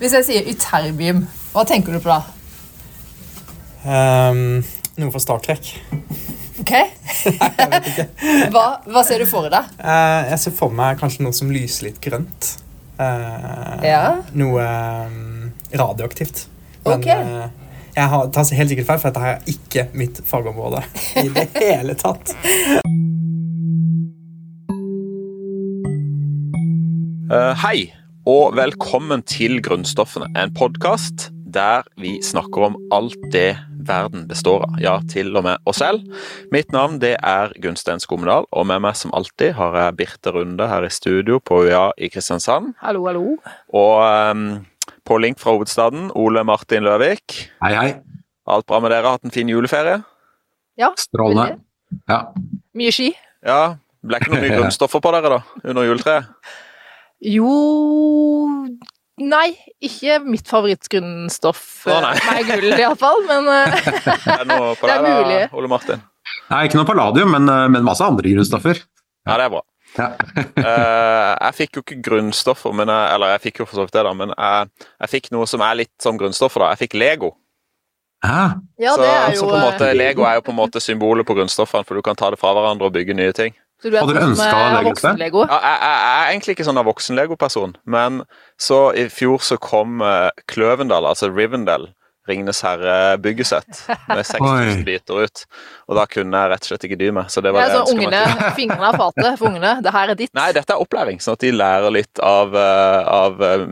Hvis jeg sier ytterbium, hva tenker du på da? Um, noe fra Star Trek. Ok? hva, hva ser du for deg? Uh, jeg ser for meg kanskje noe som lyser litt grønt. Uh, Ja. Noe um, radioaktivt. Men Ok. uh, jeg har, tar helt sikkert feil, for dette er ikke mitt fagområde i det hele tatt. Eh, hei, og velkommen til Grunnstoffene, en podkast der vi snakker om alt det verden består av. Ja, til og med oss selv. Mitt navn det er Gunstein Skomedal, og med meg som alltid har jeg Birte Runde her i studio på UiA i Kristiansand. Hallo, hallo. Og um, på link fra hovedstaden, Ole Martin Løvik. Hei, hei. Alt bra med dere? Hatt en fin juleferie? Ja, Strålende. Ja. mye ski. Ja, ble ikke noe mye grunnstoffer på dere da, under juletreet? Jo Nei, ikke mitt favorittgrunnstoff. Å, nei. Nei, gull iallfall, men eh, Er det er mulig. Ole Martin? Nei, ikke noe palladium, men, eh, men masse andre grunnstoffer. Ja, det er bra. Ja. uh, jeg fikk jo ikke grunnstoffer, men jeg, eller jeg fikk jo for så vidt det, da, men jeg, jeg fikk noe som er litt som grunnstoffer. da. Jeg fikk Lego. Ah, ja, så, det er jo så på en måte, Lego er jo på en måte symbolet på grunnstoffene, for du kan ta det fra hverandre og bygge nye ting. Så du er Hadde du ønska til det? voksen-lego? Ja, jeg, jeg, jeg er egentlig ikke sånn en voksen-Lego-person, men så i fjor så kom uh, Kløvendal, altså Rivendell, Ringenes herre-byggesett med 6000 biter ut. Og da kunne jeg rett og slett ikke dy meg. Så det var er det jeg sånn meg ungene, fingrene av fatet for ungene. Det her er ditt. Nei, dette er opplæring, sånn at de lærer litt av, eh, av eh,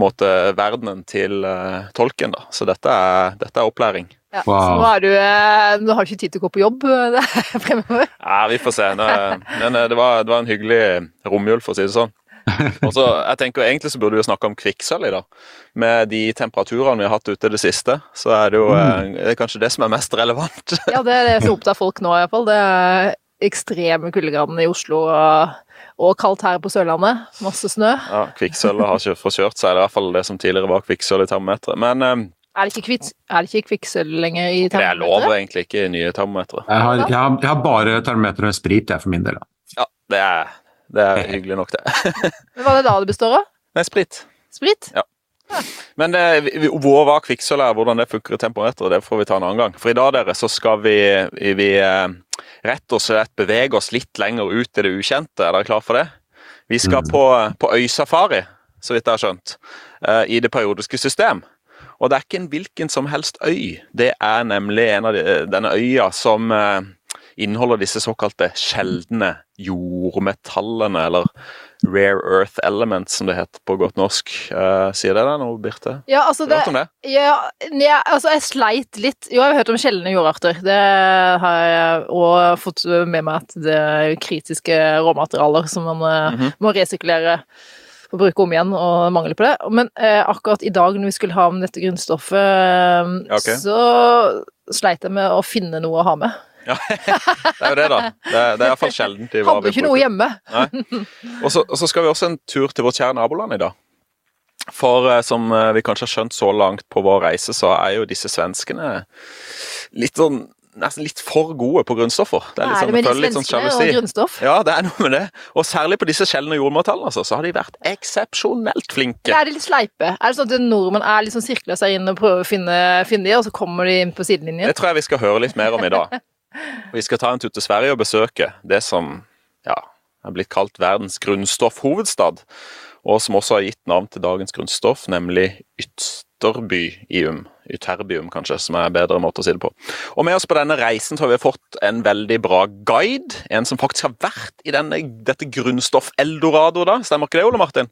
måte, verdenen til uh, tolken. da. Så dette er, dette er opplæring. Ja. Wow. Så nå, er du, eh, nå har du ikke tid til å gå på jobb eh, er fremover. Ja, vi får se. Nå, men eh, det var, det var en hyggelig romjul, for å si det sånn. Også, jeg tenker Egentlig så burde vi snakke om kvikksølv i dag. Med de temperaturene vi har hatt ute i det siste, så er det jo mm. det er kanskje det som er mest relevant. Ja, det er det som opptar folk nå, iallfall. Det er ekstreme kuldegradene i Oslo og, og kaldt her på Sørlandet. Masse snø. Ja, Kvikksølvet har ikke forkjørt seg, det er i hvert fall det som tidligere var kvikksølv i termometeret. Men eh, Er det ikke, kvitt, er det ikke kvikksølv lenger i det er lov termometeret? egentlig ikke i nye termometere. jeg, har, jeg, har, jeg har bare termometer med sprit, jeg, for min del. da. Ja, det er, det er hyggelig nok, det. Men Hva er det da det består av? Nei, sprit. Sprit? Men det, hvor var kvikksølv er, hvordan det funker i tempometeret, det får vi ta en annen gang. For i dag dere, så skal vi, vi eh, rett og slett bevege oss litt lenger ut i det ukjente. Er dere klar for det? Vi skal Mhm. på, på øysafari, så vidt jeg har skjønt, eh, i det periodiske system. Og det er ikke en hvilken som helst øy. Det er nemlig en av de, denne øya som eh, inneholder disse såkalte sjeldne jordmetallene, eller rare earth elements, som det heter på godt norsk. Uh, sier det deg noe, Birte? Ja, altså det det? ja, ja, altså jeg sleit litt Jo, jeg har hørt om sjeldne jordarter. Det har jeg òg fått med meg at det er kritiske råmaterialer som man mm -hmm. må resirkulere og bruke om igjen, og mangler på det. Men eh, akkurat i dag når vi skulle ha med dette grunnstoffet, okay. Så sleit jeg med å finne noe å ha med. Ja, det er jo det, da. Det er, det er iallfall sjeldent. i hva Hadde vi ikke noe hjemme. Og så, og så skal vi også en tur til vårt kjære naboland i dag. For eh, som eh, vi kanskje har skjønt så langt på vår reise, så er jo disse svenskene litt sånn Nesten litt for gode på grunnstoffer. Det er litt sånn, det føler litt sånn sjalusi. og grunnstoff? Ja, det er noe med det. Og særlig på disse sjeldne jordmortallene, altså, så har de vært eksepsjonelt flinke. Ja, Er de litt sleipe? Er det sånn at nordmenn er litt sånn sirkler seg inn og prøver å finne, finne de, og så kommer de inn på sidelinjen? Det tror jeg vi skal høre litt mer om i dag. Vi skal ta en tur til Sverige og besøke det som ja, er blitt kalt verdens grunnstoffhovedstad, og som også har gitt navn til dagens grunnstoff, nemlig ytterbyum. Ytterbium, kanskje, som er en bedre måte å si det på. Og med oss på denne reisen så har vi fått en veldig bra guide. En som faktisk har vært i denne, dette grunnstoff eldorado, da. Stemmer ikke det, Ole Martin?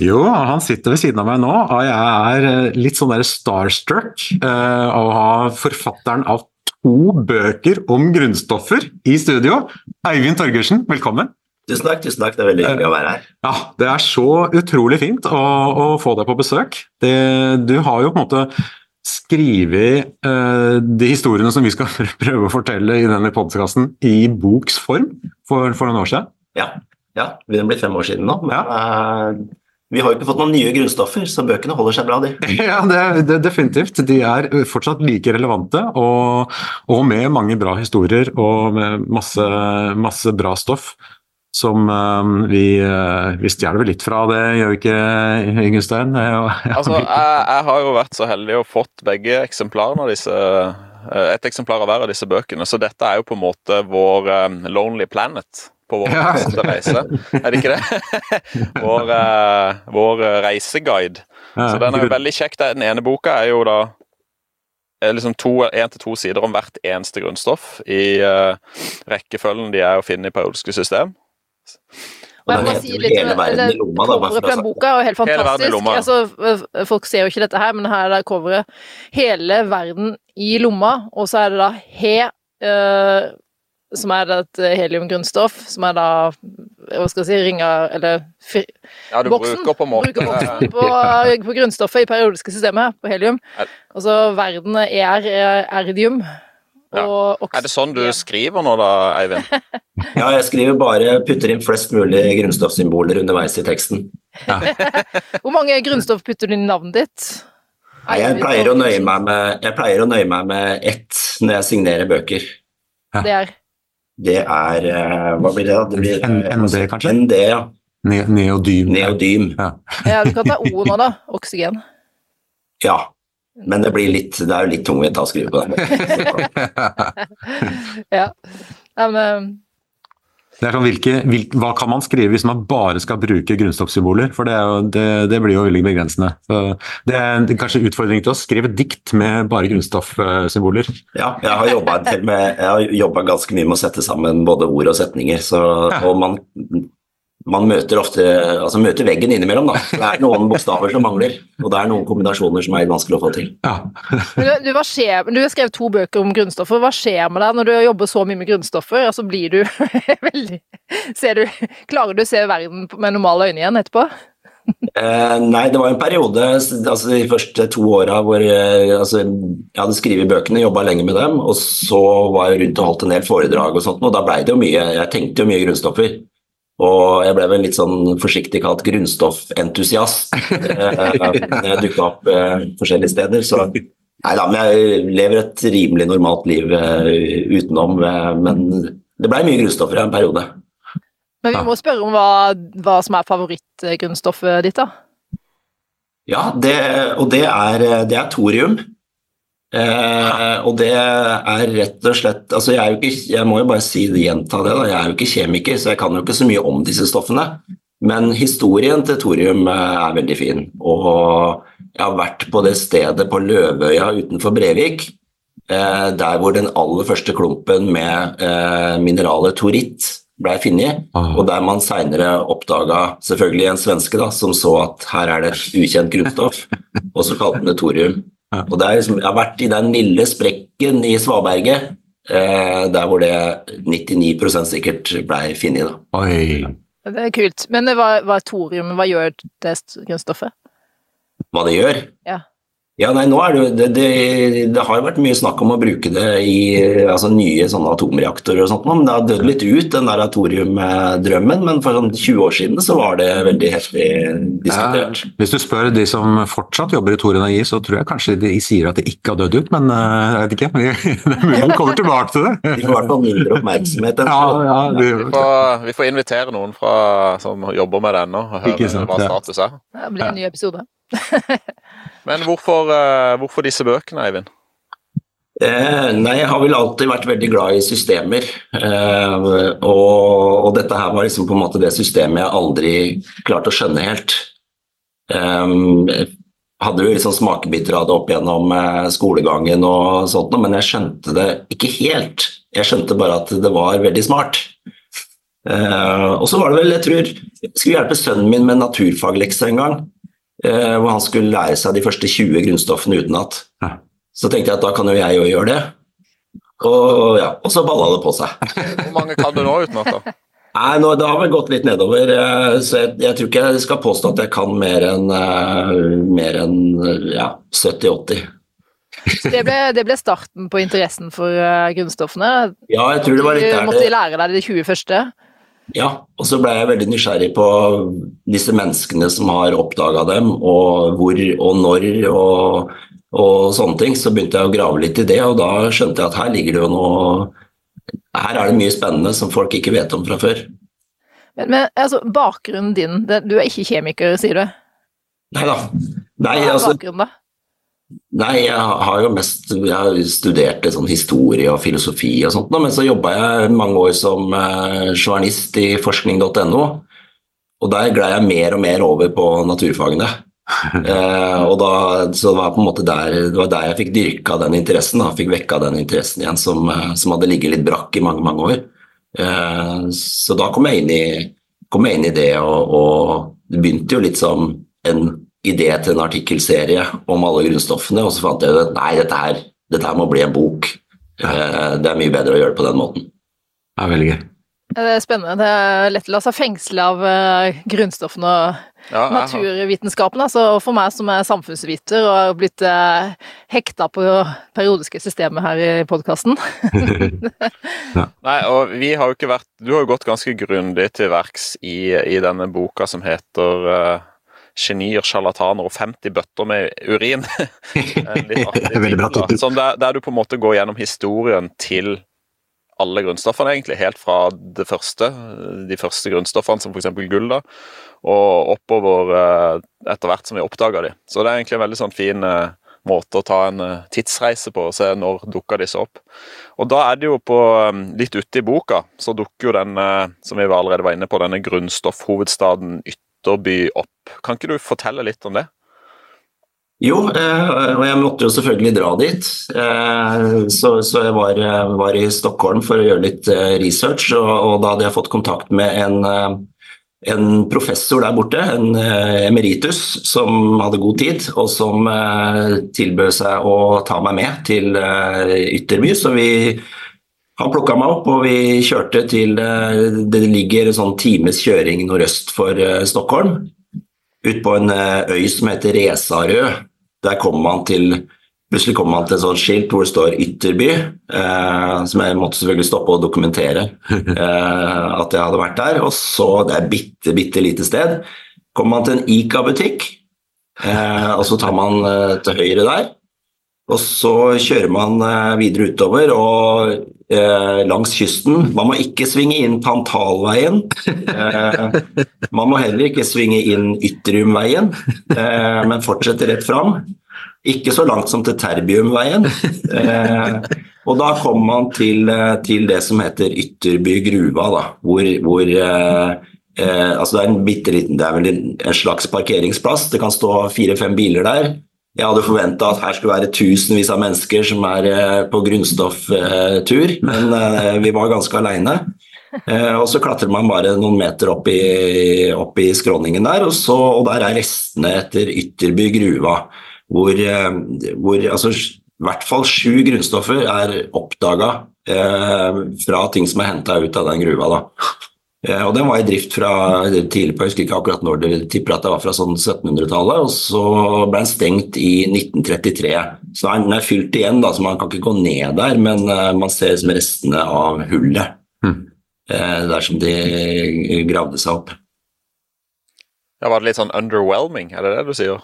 Jo, han sitter ved siden av meg nå, og jeg er eh, litt sånn der starstruck eh, av å ha forfatteren av to bøker om grunnstoffer i studio. Eivind Torgersen, velkommen. Tusen takk, tusen takk. Det er veldig hyggelig å være her. Ja, det er så utrolig fint å, å få deg på besøk. Det, du har jo på en måte skrevet eh, de historiene som vi skal prøve å fortelle i denne podkasten i boks form for, for noen år siden. Ja, ja det begynner å bli fem år siden nå. Men eh, vi har jo ikke fått noen nye grunnstoffer, så bøkene holder seg bra, de. Ja, det, det, definitivt. De er fortsatt like relevante, og, og med mange bra historier og med masse, masse bra stoff. Som eh, vi, uh, vi stjeler vel litt fra det, gjør vi ikke, Gunstein? Altså, jeg, jeg har jo vært så heldig å fått begge eksemplarene av disse eh, et eksemplar av hver av disse bøkene, så dette er jo på en måte vår um, Lonely Planet på vår Ja. reise. Er det ikke det? vår, uh, vår reiseguide. Så den er jo veldig kjekk. Den ene boka er jo da er liksom to, en til to sider om hvert eneste grunnstoff i uh, rekkefølgen de er å finne i periodiske system. Og jeg må si litt Hele verden i lomma, da, Coveret på den boka er jo helt fantastisk. Altså, folk ser jo ikke dette her, men her er det coveret. Hele verden i lomma, og så er det da he, uh, som er et heliumgrunnstoff, som er da hva skal jeg si, ringer Eller fri, Ja, du boksen. bruker på Bruker boksen på, på grunnstoffet i periodiske systemet på helium. Er- Og så verden er eh, erdium. Ja. Er det sånn du skriver nå, da, Eivind? Ja, jeg skriver bare putter inn flest mulig grunnstoffsymboler underveis i teksten. Hvor mange grunnstoff putter du inn i navnet ditt? Nei, jeg pleier å nøye meg med, jeg pleier å nøye meg med ett når jeg signerer bøker. Det er Det er eh, Hva blir det? da? Det blir, ND, kanskje? ND, ja. Ne neodym. Neodym. Ja. Ja, du kan ta O nå, da. Oksygen. Ja. Men det blir litt Det er jo litt tungvint å skrive på det. Ja. ja men, Det er sånn, hvilke, hvil, hva kan man skrive hvis man bare skal bruke grunnstoffsymboler? For det, er jo, det, det blir jo veldig begrensende. Så det er kanskje en utfordring til oss. skrive dikt med bare grunnstoffsymboler. Ja, jeg har jobba ganske mye med å sette sammen både ord og setninger, så, og man, man møter ofte altså møter veggen innimellom. Da. Det er noen bokstaver som mangler, og det er noen kombinasjoner som er vanskelig å få til. Ja. du, du, hva skjer, du har skrevet to bøker om grunnstoffer. Hva skjer med deg når du jobber så mye med grunnstoffer? Altså blir du veldig ser du, Klarer du å se verden med normale øyne igjen etterpå? Eh, nei, det var en periode, altså de første to åra hvor eh, altså, jeg hadde skrevet bøkene, jobba lenge med dem, og så var jeg rundt og holdt en del foredrag og sånt, og da blei det jo mye Jeg tenkte jo mye grunnstoffer. Og jeg ble vel litt sånn forsiktig kalt grunnstoffentusiast eh, når jeg dukka opp eh, forskjellige steder. Så nei da, men jeg lever et rimelig normalt liv eh, utenom. Eh, men det blei mye grunnstoffer i en periode. Men vi må spørre om hva, hva som er favorittgrunnstoffet ditt, da. Ja, det, og det er, det er thorium. Eh, og det er rett og slett altså jeg, er ikke, jeg må jo bare si det, gjenta det, da. jeg er jo ikke kjemiker, så jeg kan jo ikke så mye om disse stoffene. Men historien til thorium eh, er veldig fin. Og jeg har vært på det stedet på Løvøya utenfor Brevik, eh, der hvor den aller første klumpen med eh, mineralet toritt ble funnet. Ah. Og der man seinere oppdaga selvfølgelig en svenske da, som så at her er det et ukjent grunnstoff, og så kalte han det thorium. Ja. Og det er liksom, Jeg har vært i den lille sprekken i svaberget, eh, der hvor det 99% sikkert ble funnet. Det er kult. Men hva, hva er thorium, hva gjør det grunnstoffet? Hva det gjør? Ja. Ja, nei, nå er det, jo- det, det, det har jo vært mye snakk om å bruke det i altså, nye sånne atomreaktorer og sånt, men det har dødd litt ut, den der atoriumdrømmen. Men for sånn 20 år siden så var det veldig heftig diskutert. Ja, hvis du spør de som fortsatt jobber i Tor Energi, så tror jeg kanskje de sier at det ikke har dødd ut, men eh, jeg vet ikke. Det er mulig de kommer tilbake til det. De får i hvert fall mindre oppmerksomhet. enn Ja, ja, Vi får, vi får invitere noen fra, som jobber med det ennå, og høre sant, hva status er. Det blir en ny episode. Men hvorfor, eh, hvorfor disse bøkene, Eivind? Eh, nei, jeg har vel alltid vært veldig glad i systemer. Eh, og, og dette her var liksom på en måte det systemet jeg aldri klarte å skjønne helt. Eh, hadde jo liksom smakebiter av det opp gjennom eh, skolegangen og sånt, men jeg skjønte det ikke helt. Jeg skjønte bare at det var veldig smart. Eh, og så var det vel, jeg tror Jeg skulle hjelpe sønnen min med naturfaglekse en gang. Eh, hvor han skulle lære seg de første 20 grunnstoffene utenat. Ja. Så tenkte jeg at da kan jo jeg jo gjøre det. Og, ja, og så balla det på seg. Hvor mange kan du nå utenat? da? Nei, nå, Det har vel gått litt nedover, eh, så jeg, jeg tror ikke jeg skal påstå at jeg kan mer enn eh, mer enn, eh, ja, 70-80. Så det ble, det ble starten på interessen for grunnstoffene. Ja, jeg tror det var litt Du måtte lære deg de 20 første. Ja, og så ble jeg veldig nysgjerrig på disse menneskene som har oppdaga dem, og hvor og når og, og sånne ting. Så begynte jeg å grave litt i det, og da skjønte jeg at her ligger det jo noe Her er det mye spennende som folk ikke vet om fra før. Men altså, bakgrunnen din det, Du er ikke kjemiker, sier du? Nei da. Nei, Hva er altså, bakgrunnen, da? Nei, jeg har jo mest Jeg har studert sånn historie og filosofi og sånt, men så jobba jeg mange år som eh, journalist i forskning.no. Og der glei jeg mer og mer over på naturfagene. Eh, og da, så det var på en måte der, det var der jeg fikk dyrka den interessen, da, fikk vekka den interessen igjen som, eh, som hadde ligget litt brakk i mange mange år. Eh, så da kom jeg inn i, kom jeg inn i det, og, og det begynte jo litt som en idé til en artikkelserie om alle grunnstoffene, og så fant jeg ut at nei, dette her, dette her må bli en bok. Eh, det er mye bedre å gjøre det på den måten. Det er veldig gøy. Det er spennende. Det er lett å la seg fengsle av eh, grunnstoffene og Ja, naturvitenskapen. Altså, og for meg som er samfunnsviter og har blitt eh, hekta på periodiske systemet her i podkasten. Nei, og vi har jo ikke vært Du har jo gått ganske grundig til verks i, i denne boka som heter uh, 'Genier, sjarlataner og 50 bøtter med urin'. Litt Veldig bra tittel, Sånn der, der du på en måte går gjennom historien til alle grunnstoffene, egentlig. Helt fra det første, de første grunnstoffene, som f.eks. gull, da, og oppover eh, etter hvert som vi oppdaga de. Så det er egentlig en veldig sånn fin eh, måte å ta en eh, tidsreise på og se når dukker disse opp. Og da er det jo på eh, litt ute i boka, så dukker jo den, eh, som vi allerede var inne på, denne grunnstoffhovedstaden Ytterby opp. Kan ikke du fortelle litt om det? Jo, eh, og jeg måtte jo selvfølgelig dra dit. Eh, så, jeg var, eh, var i Stockholm for å gjøre litt research, og, og da hadde jeg fått kontakt med en, en professor der borte, en emeritus, som hadde god tid, og som tilbød seg å ta meg med til Ytterby. Så vi han plukka meg opp, og vi kjørte til eh, Det ligger en sånn times kjøring nordøst for eh, Stockholm. Ut på en eh, øy som heter Resarø. Der kommer man til Plutselig kommer man til et sånt skilt hvor det står Ytterby, eh, som jeg måtte selvfølgelig stoppe og dokumentere eh, at jeg hadde vært der. Og så, det er et bitte, bitte lite sted, kommer man til en Ica-butikk, eh, og så tar man til høyre der. Og så kjører man videre utover og eh, langs kysten. Man må ikke svinge inn Tantalveien. Eh, man må heller ikke svinge inn Ytterumveien, eh, men fortsette rett fram. Ikke så langt som til Terbiumveien. Eh, og da kommer man til, eh, til det som heter Ytterby gruva, da, hvor, hvor eh, altså det er en bitte liten, det er vel en slags parkeringsplass. Det kan stå fire-fem biler der. Jeg hadde forventa at her skulle være tusenvis av mennesker som er eh, på grunnstofftur, men eh, vi var ganske aleine. Eh, og så klatrer man bare noen meter opp i, opp i skråningen der, og, så, og der er restene etter Ytterby gruva, hvor, eh, hvor altså, i hvert fall sju grunnstoffer er oppdaga eh, fra ting som er henta ut av den gruva. da. Eh, Og Den var i drift fra tidlig på, jeg husker ikke akkurat når, dere tipper at det var fra sånn 1700-tallet. Og så ble den stengt i 1933. Så den er fylt igjen, da, så man kan ikke gå ned der, men eh, man ser liksom restene av hullet. mm. dersom Der som de gravde seg opp. Ja, Var det litt sånn underwhelming, er det det du sier?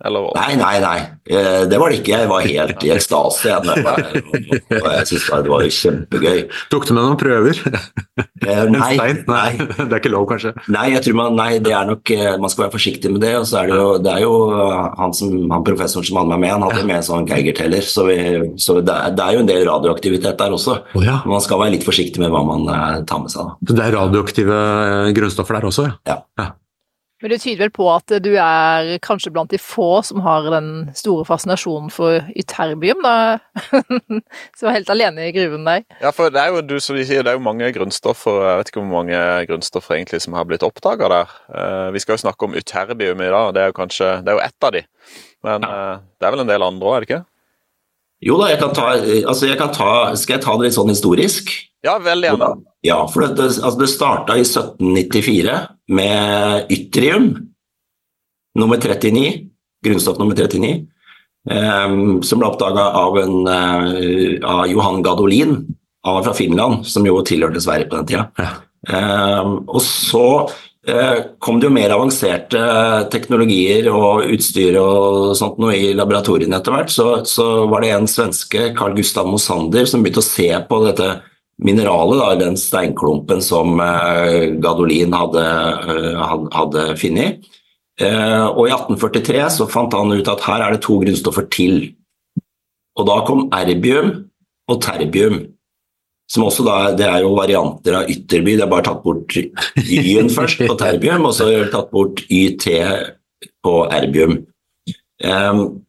Eller Nei, nei, nei. Eh, Det var det ikke. Jeg var helt i ekstase. Jeg jeg synes det var kjempegøy. Tok du med noen prøver? Eh, Nei, stein? nei. Det er ikke lov, kanskje? Nei, jeg tror man, nei, det er nok, eh, man skal være forsiktig med det. og så er det jo, det er jo han, som, han professoren som hadde meg med, han hadde med en sånn Geiger-teller. Så, vi, så det, er, det er jo en del radioaktivitet der også. Oh, ja. Man skal være litt forsiktig med hva man tar med seg. Da. Så det er radioaktive grunnstoffer der også? Ja. Ja. Men det tyder vel på at du er kanskje blant de få som har den store fascinasjonen for ytterbium, da? Som er helt alene i gruven der. Ja, for det er jo du som de sier, det er jo mange grunnstoffer Jeg vet ikke hvor mange grunnstoffer egentlig som har blitt oppdaga der. Eh, vi skal jo snakke om ytterbium i dag, og det er jo kanskje Det er jo ett av de. Men eh, det er vel en del andre òg, er det ikke? Jo da, jeg kan ta, altså jeg kan ta, skal jeg ta det litt sånn historisk? Ja, veldig gjerne. Ja, for det, det, altså det starta i 1794 med Ytrium nummer 39, grunnstoff nummer 39, eh, som ble oppdaga av, eh, av Johan Gadolin av, fra Finland, som jo tilhørte Sverige på den tida. Ja. Eh, og så eh, kom det jo mer avanserte teknologier og utstyr og sånt noe i laboratoriene etter hvert. Så, så var det en svenske, Carl Gustav Mosander, som begynte å se på dette mineralet, da, den steinklumpen som eh, Gadolin hadde, eh, hadde funnet. Eh, og i 1843 så fant han ut at her er det to grunnstoffer til. Og da kom erbium og terbium. Som også da, Det er jo varianter av ytterby. Det er bare tatt bort y-en først på terbium, og så tatt bort yt på erbium. Um,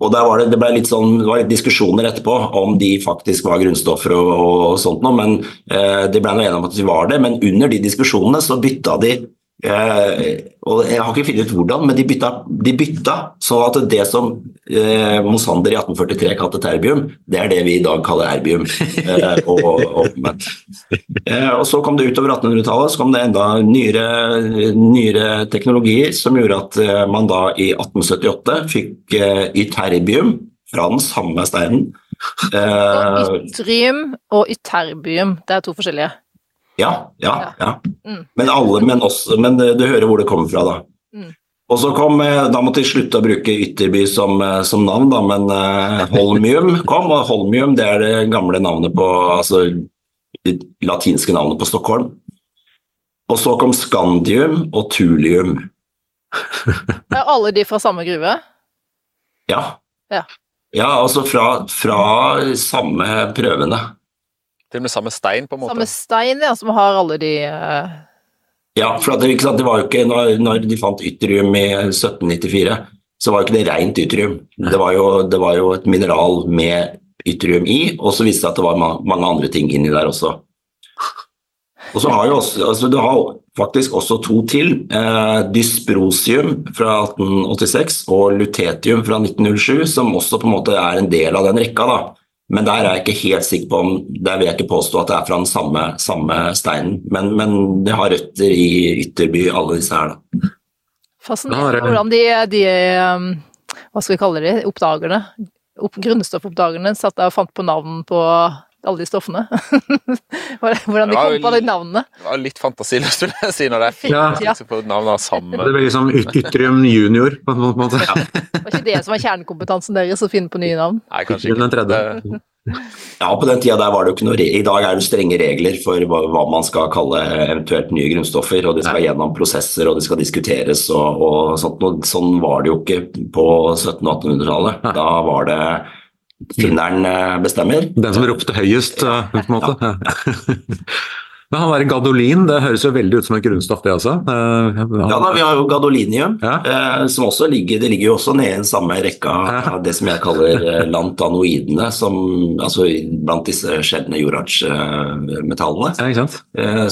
og der var det, det, ble litt sånn, det var litt diskusjoner etterpå om de faktisk var grunnstoffer og, og sånt noe, men eh, de ble enige om at de var det. Men under de diskusjonene så bytta de og Jeg har ikke funnet ut hvordan, men de bytta, de bytta sånn at det som eh, Mosander i 1843 kalte terbium, det er det vi i dag kaller erbium. Eh, og, og, eh, og, så kom det utover 1800-tallet så kom det enda nyere, nyere, teknologier som gjorde at eh, man da i 1878 fikk eh, yterbium fra den samme steinen. Ytrium og yterbium, det er to forskjellige. Ja, ja. ja. Mm. Men alle, men, også, men eh, du hører hvor det kommer fra, da. Mm. Og så kom, eh, Da måtte de slutte å bruke Ytterby som, eh, som navn, da, men Holmium kom. Og Holmium det er det gamle navnet på altså det latinske navnet på Stockholm. Og så kom Scandium og Tulium. Er alle de fra samme gruve? Ja. Ja, ja altså fra, fra samme prøvene. Til og med samme stein, på en måte? Samme stein, ja, som har alle de uh... Ja, for det, det, var jo ikke når, når, de fant ytterium i 1794, så var jo ikke det rent ytterium. Det var, jo, det var, jo, et mineral med ytterium i, og så viste det at det var mange andre ting inni der også. Og så har jo også, altså Du har faktisk også to til. Eh, dysprosium fra 1886 og lutetium fra 1907, som også på en måte er en del av den rekka. da. Men der er jeg ikke helt sikker på om Der vil jeg ikke påstå at det er fra den samme, samme steinen. Men, men, det har røtter i Ytterby, alle disse her, da. Fascinerende hvordan de, de, um, Hva skal vi kalle de? Oppdagerne? Opp, grunnstoffoppdagerne satt der og fant på navn på alle de stoffene. Hvordan de kom på de navnene. Det var litt fantasiløst, vil jeg si, når det er fint ja. på navn sammen. Det ble liksom Ytrium junior, på en måte. Ja. Var ikke det som var kjernekompetansen deres, å finne på nye navn? Nei, kanskje ikke. Den tredje. Ja, på den tida der var det jo ikke noe I dag er det strenge regler for hva, hva man skal kalle eventuelt nye grunnstoffer, og de skal gjennom prosesser og de skal diskuteres og, og sånt. Sånn var det jo ikke på 1700- og 1800-tallet. Da var det Finneren eh, bestemmer. Den som ropte høyest, eh, på en måte. Ja. Men han der gadolin, det høres jo veldig ut som et grunnstoff, det også? Uh, ja da, vi har jo gadolinium, ja. uh, som også ligger Det ligger jo også nede i den samme rekka av det som jeg kaller uh, lantanoidene, som, altså blant disse sjeldne jordartsmetallene. Ja, ikke sant?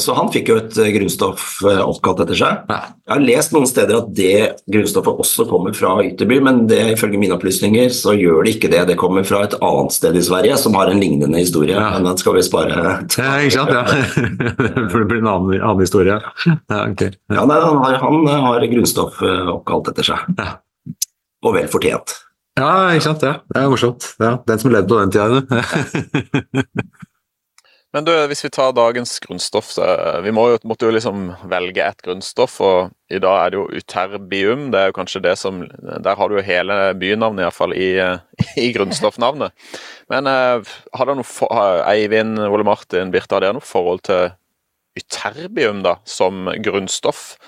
så han fikk jo et grunnstoff oppkalt etter seg. Ja. Jeg har lest noen steder at det grunnstoffet også kommer fra Ytterby, men det, ifølge mine opplysninger så gjør det ikke det. Det kommer fra et annet sted i Sverige som har en lignende historie, men den skal vi spare. Ja, ikke sant? Ja. For det blir en annen, annen historie? Ja, okay. ja nei, han, har, han har grunnstoff eh, oppkalt etter seg. Ja. Og vel fortjent. Ja, ikke sant. Ja. Det er morsomt. Ja, den som levde på den tida. Men du, hvis vi tar dagens grunnstoff, så eh, vi må jo, måtte jo liksom velge et grunnstoff, og i dag er det jo uterbium. Det er jo kanskje det som Der har du jo hele bynavnet, iallfall, i, i grunnstoffnavnet. Men eh, har dere noe for, Eivind, Ole Martin, Birte, har dere noe forhold til uterbium da, som grunnstoff,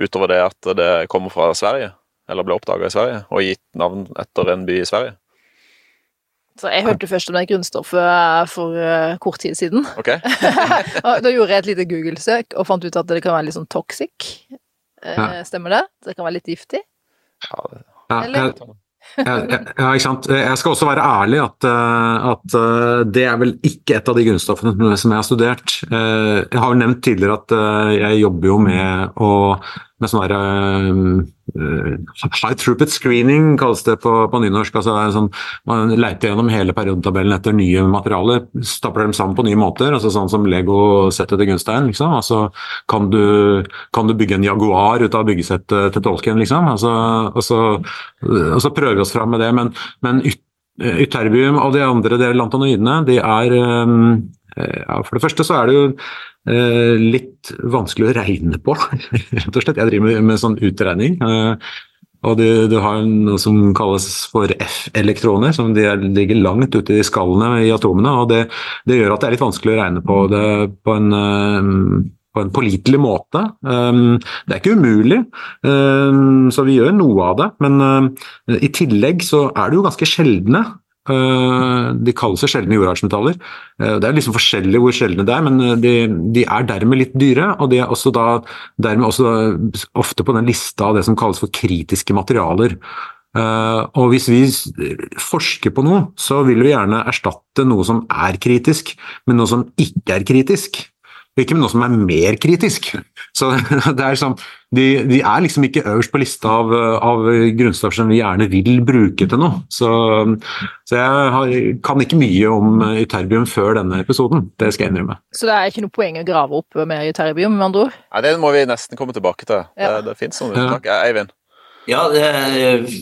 utover det at det kommer fra Sverige? Eller ble oppdaga i Sverige, og gitt navn etter en by i Sverige? Så jeg hørte først om det grunnstoffet eh, for uh, kort tid siden. Okay. da gjorde jeg et lite Google-søk og fant ut at det kan være litt sånn toxic. Ja. stemmer det? Det kan være litt giftig? Ja, Eller? Ja, ja, ja, ikke sant. Jeg skal også være ærlig at, at, det er vel ikke et av de grunnstoffene som jeg har studert. Jeg har jo nevnt tidligere at jeg jobber jo med å med sånn derre uh, High throughput screening kalles det på, på nynorsk. altså sånn, Man leter gjennom hele periodetabellen etter nye materialer, stapler dem sammen på nye måter. altså Sånn som Lego-settet til Gunstein. liksom, altså kan du, kan du, bygge en Jaguar ut av byggesettet til Tolkien? liksom, altså, og, så, og så prøver vi oss fram med det. Men, men Ytterbium og de andre lantanoidene de er um, ja, For det første så er det jo Eh, litt vanskelig å regne på, rett og slett. Jeg driver med, med sånn utregning. Eh, Og du, du har noe som kalles for F-elektroner, som er, ligger langt ute i skallene i atomene. og det, det, gjør at det er litt vanskelig å regne på det på en, uh, på en pålitelig måte. Det er ikke umulig, um, så vi gjør noe av det. Men i tillegg så er det jo ganske sjeldne Eh, de kalles sjeldne jordartsmetaller. Eh, det er liksom forskjellig hvor sjeldne det er, men eh, de, de, er dermed litt dyre. Og de er også da, dermed også ofte på den lista av det som kalles for kritiske materialer. Og hvis vi forsker på noe, så vil vi gjerne erstatte noe som er kritisk, med noe som ikke er kritisk ikke med noe som er mer kritisk. Så det er sånn, de, de er liksom ikke øverst på lista av, av, grunnstoffer som vi gjerne vil bruke til noe. Så, så jeg har, kan ikke mye om ytterbium før denne episoden, det skal jeg innrømme. Så det er ikke noe poeng å grave opp mer ytterbium, med andre ord? Nei, det må vi nesten komme tilbake til. Ja. Det, det fins noen unntak. Ja. Eivind? Ja, det,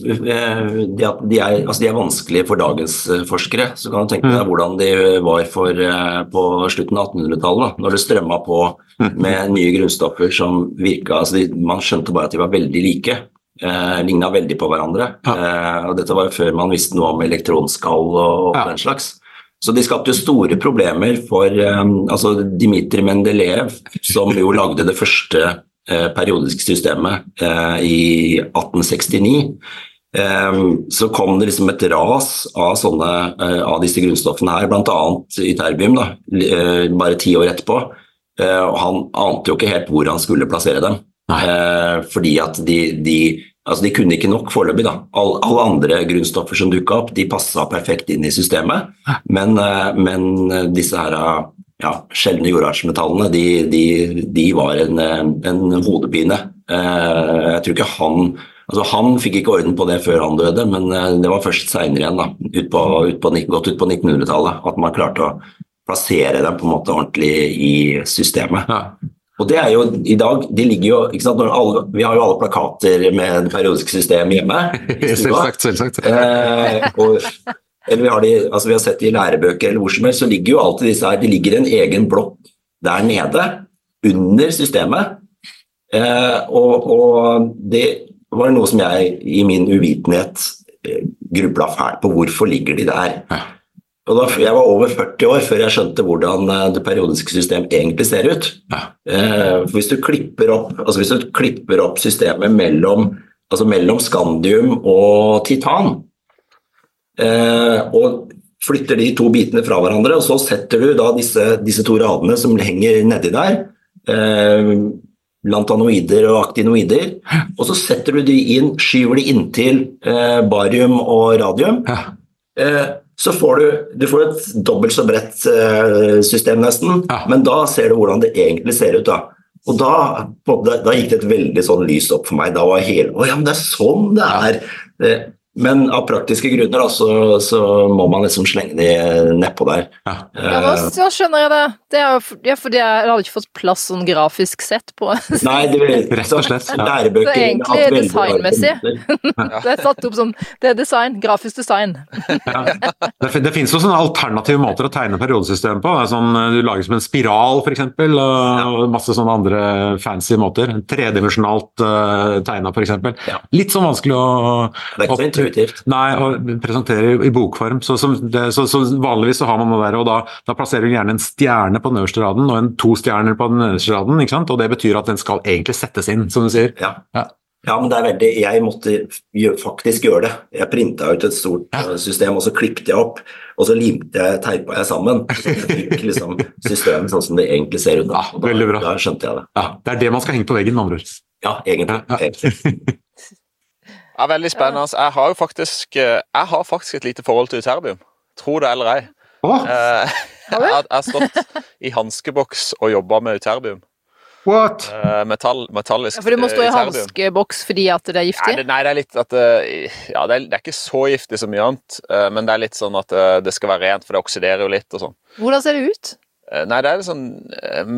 de, de, er, altså de, er, vanskelige for dagens eh, forskere. Så kan du tenke deg mm. hvordan de var for, eh, på slutten av 1800-tallet, når det strømma på mm. med nye grunnstoffer som virka altså Man skjønte bare at de var veldig like. Eh, Ligna veldig på hverandre. Ja. Eh, og dette var jo før man visste noe om elektronskall og, og ja. den slags. Så de skapte store problemer for um, altså Dmitrij Mendeleev, som jo lagde det første Eh, periodiske systemet eh, i 1869, eh, så kom det liksom et ras av, sånne, av disse grunnstoffene her, bl.a. ytterbium, da, bare ti år etterpå. Han ante jo ikke helt hvor han skulle plassere dem. Nei. Fordi at de, de, altså de kunne ikke nok foreløpig. All, alle andre grunnstoffer som dukka opp, de passa perfekt inn i systemet. Men, men disse her ja, sjeldne jordartsmetallene, de, de, de, var en, en hodepine. Eh, jeg tror ikke han altså Han fikk ikke orden på det før han døde, men eh, det var først seinere igjen, da, ut på, ut på, godt ut på 1900-tallet, at man klarte å plassere dem på en måte ordentlig i systemet. Ja. Og det er jo i dag de ligger jo, ikke sant, alle, Vi har jo alle plakater med det periodiske system hjemme. selvsagt, selvsagt. Eh, og eller vi har, de, altså vi har sett det i lærebøker eller hvor som helst, så ligger jo alltid disse her, det ligger en egen blokk der nede, under systemet. Eh, og, og, det var noe som jeg i min uvitenhet eh, grubla fælt på. Hvorfor ligger de der? Og da, jeg var over 40 år før jeg skjønte hvordan eh, det periodiske system egentlig ser ut. Eh, hvis, du klipper opp, altså hvis du klipper opp systemet mellom, altså mellom skandium og titan, og flytter de to bitene fra hverandre, og så setter du da disse, disse to radene som henger nedi der. Eh, lantanoider og aktinoider. Og så setter du de inn, skyver de inntil eh, barium og radium. Eh, så får du, du får et dobbelt så bredt eh, system, nesten. Men da ser du hvordan det egentlig ser ut. da. Og da, da, da, gikk det et veldig sånn lys opp for meg. Da var hele Å ja, men det er sånn det er! Eh, men av praktiske grunner da, så, så, må man liksom slenge de nedpå der. Ja, ja da så skjønner jeg det. Det er jo ja, fordi jeg hadde ikke fått plass sånn grafisk sett på Nei, det vil, rett og slett. Lærebøker Så egentlig designmessig. det er satt opp som Det er design. Grafisk design. ja. Det, det finnes jo sånne alternative måter å tegne periodesystemet på. Sånn, du lager som en spiral, f.eks., og masse sånne andre fancy måter. Tredimensjonalt uh, tegna, f.eks. Ja. Litt sånn vanskelig å så intuitivt. Nei, å presentere i bokform. Så, det, så, så, vanligvis så har man det der, og da, da, plasserer du gjerne en stjerne på den øverste raden og en to stjerner på den nederste raden. ikke sant? Og det betyr at den skal egentlig settes inn, som du sier. Ja. ja. ja men det er veldig Jeg måtte faktisk gjøre det. Jeg printa ut et stort ja. Eh, system, og så klippet jeg opp. Og så limte jeg, teipa jeg sammen. Så jeg fikk liksom systemet sånn som det egentlig ser ut. Da, ja, veldig bra. da skjønte jeg det. Ja, Det er det man skal henge på veggen, med andre ord. Ja, egentlig. Ja. Ja, veldig spennende. Jeg har jo faktisk, eh, jeg har faktisk et lite forhold til Uterbium. Tro det eller ei. Oh. Jeg, har stått i hanskeboks og jobba med Uterbium. What? Eh, metall, metallisk ja, For du må stå i hanskeboks fordi at det er giftig? Nei, det, nei, det er litt at Ja, det er, det er, ikke så giftig som mye annet, men det er litt sånn at det skal være rent, for det oksiderer jo litt og sånn. Hvordan ser det ut? Eh, nei, det er litt sånn eh,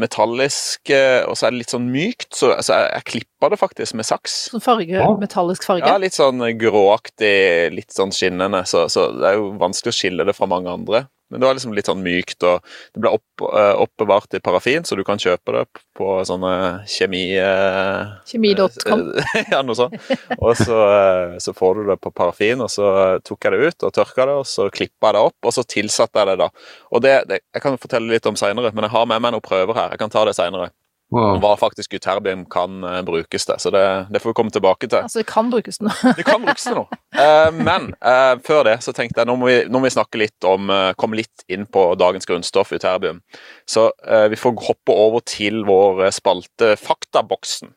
metallisk, eh, og så er det litt sånn mykt. Så altså, jeg, jeg klippa det faktisk med saks. Sånn farge? Ja. Metallisk farge? Ja, litt sånn gråaktig, litt sånn skinnende. Så, så, det er jo vanskelig å skille det fra mange andre. Men det var liksom litt sånn mykt, og det ble opp, eh, oppbevart i parafin, så du kan kjøpe det på sånne kjemi... eh, Kjemi.com. ja, noe sånt. Og så, eh, så får du det på parafin, og så tok jeg det ut og tørka det, og så klippa jeg det opp, og så tilsatte jeg det da. Og det, det jeg kan fortelle litt om seinere, men jeg har med meg noen prøver her. Jeg kan ta det seinere. Wow. Hva faktisk Uterbium kan uh, brukes til. Så det, det får vi komme tilbake til. Altså, det kan brukes nå. Det kan brukes til noe. Uh, men uh, før det så tenkte jeg nå må vi, nå må vi snakke litt om komme litt inn på dagens grunnstoff Uterbium. Så vi får hoppe over til vår spalte Faktaboksen.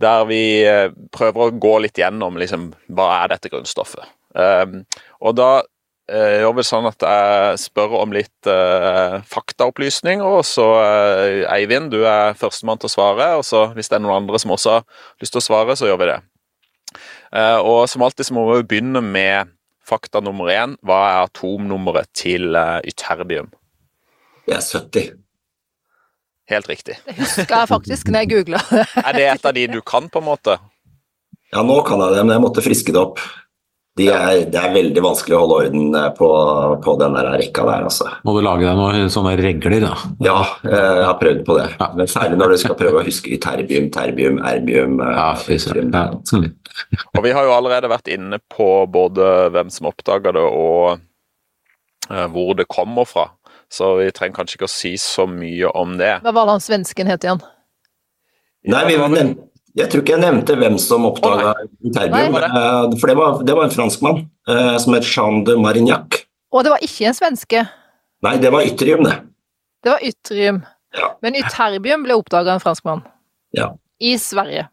Der vi prøver å gå litt gjennom liksom, hva er dette grunnstoffet. Og da eh, jobber sånn at jeg spør om litt eh, faktaopplysninger, og så eh, Eivind, du er førstemann til å svare. Og så hvis det er noen andre som også har lyst til å svare, så gjør vi det. Eh, og som alltid så må vi begynne med fakta nummer én. Hva er atomnummeret til eh, ytterbium? Det er 70. Helt riktig. Det husker jeg faktisk når jeg googla. Er det et av de du kan, på en måte? Ja, nå kan jeg det, men jeg måtte friske det opp. De er, det er veldig vanskelig å holde orden eh, på, på den der rekka der, altså. Må du lage deg noen sånne regler, da? Ja, eh, jeg har prøvd på det. Ja. Men særlig når du skal prøve å huske terbium, terbium, erbium eh, Ja, søren. Ja, sånn. Og vi har jo allerede vært inne på både hvem som oppdaga det, og eh, hvor det kommer fra. Så vi trenger kanskje ikke å si så mye om det. Hva var det han svensken het igjen? Nei, vi nevnte, jeg tror ikke jeg nevnte hvem som oppdaga terbium. Eh, For det var, det var en franskmann eh, som het Jean de Marignac. Og det var ikke en svenske. Nei, det var ytterium, det. Det var yttrium. Ja. Men ytterbium ble oppdaga av en franskmann. Ja. I Sverige.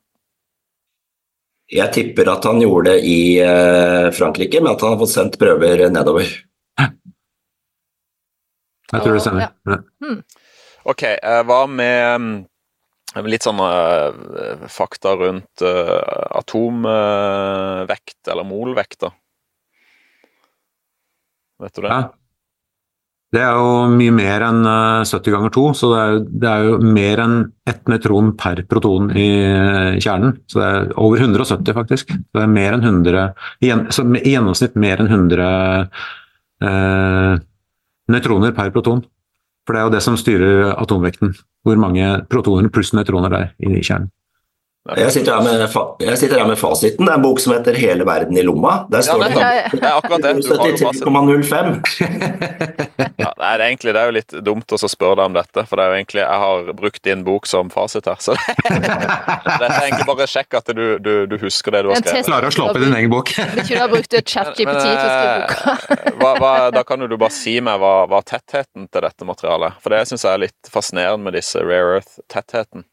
Jeg tipper at han gjorde det i eh, Frankrike, men at han har fått sendt prøver nedover. Jeg tror det stemmer. Ja. Ja. Ok, eh, hva med mm, litt sånn eh, fakta rundt eh, atomvekt, eller molvekt, da? Vet du det? Ja. Det er jo mye mer enn eh, 70 ganger 2, så det er, jo- det er jo mer enn ett nøytron per proton i eh, kjernen. Så det er over 170, faktisk. Så det er mer enn 100 i I gjennomsnitt mer enn 100 eh, nøytroner per proton. For det er jo det som styrer atomvekten. Hvor mange protoner pluss nøytroner det er i kjernen. Jeg sitter, her med, fa jeg sitter her med fasiten. Det er en bok som heter 'Hele verden i lomma'. Der står ja, det Det er akkurat det. Du har 73,05. Ja, det er egentlig det er jo litt dumt å spørre deg om dette, for det er jo egentlig, jeg har brukt din bok som fasit her. Så dette er egentlig bare sjekk at du, du, du husker det du har skrevet. Jeg Klarer å slå opp i din egen bok. Betyr du har brukt ChatGPT til å skrive boka? eh, hva, hva, da kan du bare si meg hva, hva tettheten til dette materialet For det syns jeg er litt fascinerende med disse rare earth-tettheten.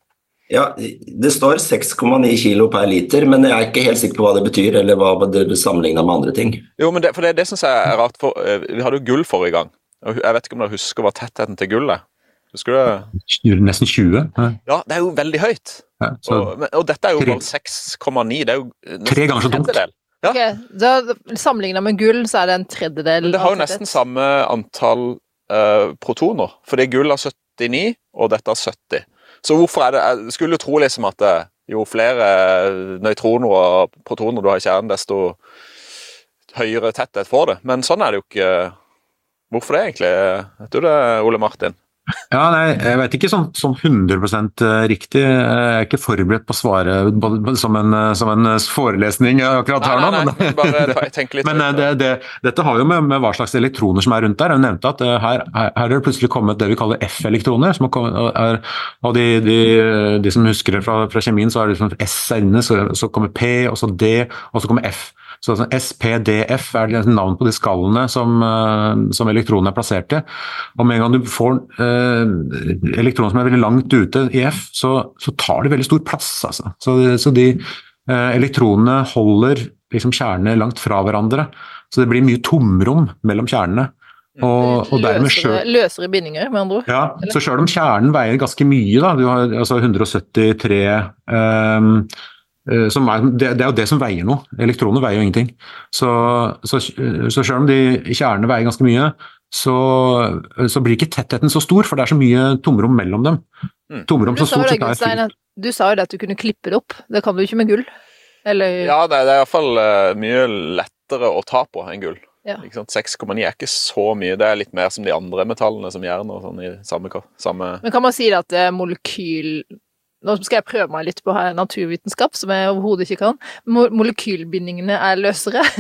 Ja, det står 6,9 kilo per liter, men jeg er ikke helt sikker på hva det betyr, eller hva det sammenligna med andre ting. Jo, men det, for det, det syns jeg er rart, for eh, vi hadde jo gull forrige gang. Og jeg vet ikke om dere husker hva tettheten til gull er? Husker du det? Nesten 20. Ja. Ja, det er jo veldig høyt. Ja, så Og, men, og dette er jo bare 6,9. Det er jo Tre ganger så tungt. Ja. Ok, sammenlignet Sammenligna med gull, så er det en tredjedel Men det har jo nesten samme antall uh, protoner. Fordi gull har 79, og dette har 70. Så hvorfor er det Jeg skulle jo tro liksom at eh, jo flere nøytroner og protoner du har i kjernen, desto høyere tetthet får det. Men sånn er det jo ikke. Hvorfor det, egentlig? Vet du det, Ole Martin? Ja, nei, jeg vet ikke sånn, sånn 100 riktig. Jeg er ikke forberedt på å svare som en, som en forelesning akkurat her nå. Nei, nei, bare tenk litt Men eh, det, det, dette har jo med, med hva slags elektroner som er rundt der. Jeg nevnte at eh, her, her er det plutselig kommet det vi kaller F-elektroner. er, og de, de, de som husker det fra, fra kjemien, så er det liksom S er inne, så, så kommer P, og så D, og så kommer F. Så sånn SPDF er det navn på de skallene som, eh, som elektronene er plassert i. Og med en gang du får eh, elektroner som er veldig langt ute i F, så, så tar de veldig stor plass. Altså. Så, så de eh, elektronene holder liksom kjernene langt fra hverandre. Så det blir mye tomrom mellom kjernene. Og, og dermed løsere, selv, løsere bindinger, med andre ord. ja, så selv om kjernen veier ganske mye, da, du har altså 173 ehm, eh, er, det, det er jo det som veier noe. Elektroner veier jo ingenting. Så, så, så selv om de kjernene veier ganske mye, så, så blir ikke tettheten så stor, for det er så mye tomrom mellom dem. Mm. Tomrom som stort det, sett er fylt. du sa jo det at du kunne klippe det opp. Det kan du ikke med gull. Eller Ja, det, det er iallfall mye lettere å ta på enn gull. Ja. 6,9 er ikke så mye. Det er litt mer som de andre metallene, som jern og sånn, i samme, samme Men kan man si det at molekyl... Nå skal jeg prøve meg litt på her naturvitenskap, som jeg overhodet ikke kan. Mo molekylbindingene er løsere.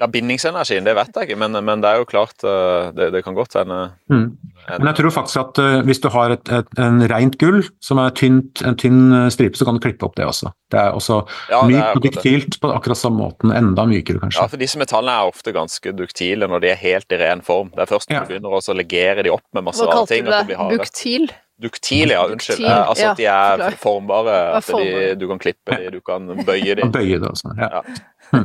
Ja, bindingsenergien, det vet jeg ikke, men, men det er jo klart eh, Det, det kan godt hende Mm. Men jeg tror faktisk at uh, hvis du har et, et, en rent gull som er tynt, en tynn eh, stripe, så kan du klippe opp det også. Det er også Ja, mykt og duktilt på akkurat samme måten. Enda mykere, kanskje. Ja, for disse metallene er ofte ganske duktile når de er helt i ren form. Det er først når Ja. du begynner å legere de opp med masse Hva rare kalte ting du det? de. Buktil? Duktile, ja, unnskyld. Duktil, Eh, altså at de er ja, formbare, at de, du kan klippe de, du kan bøye de. Bøye det også. Ja. Ja.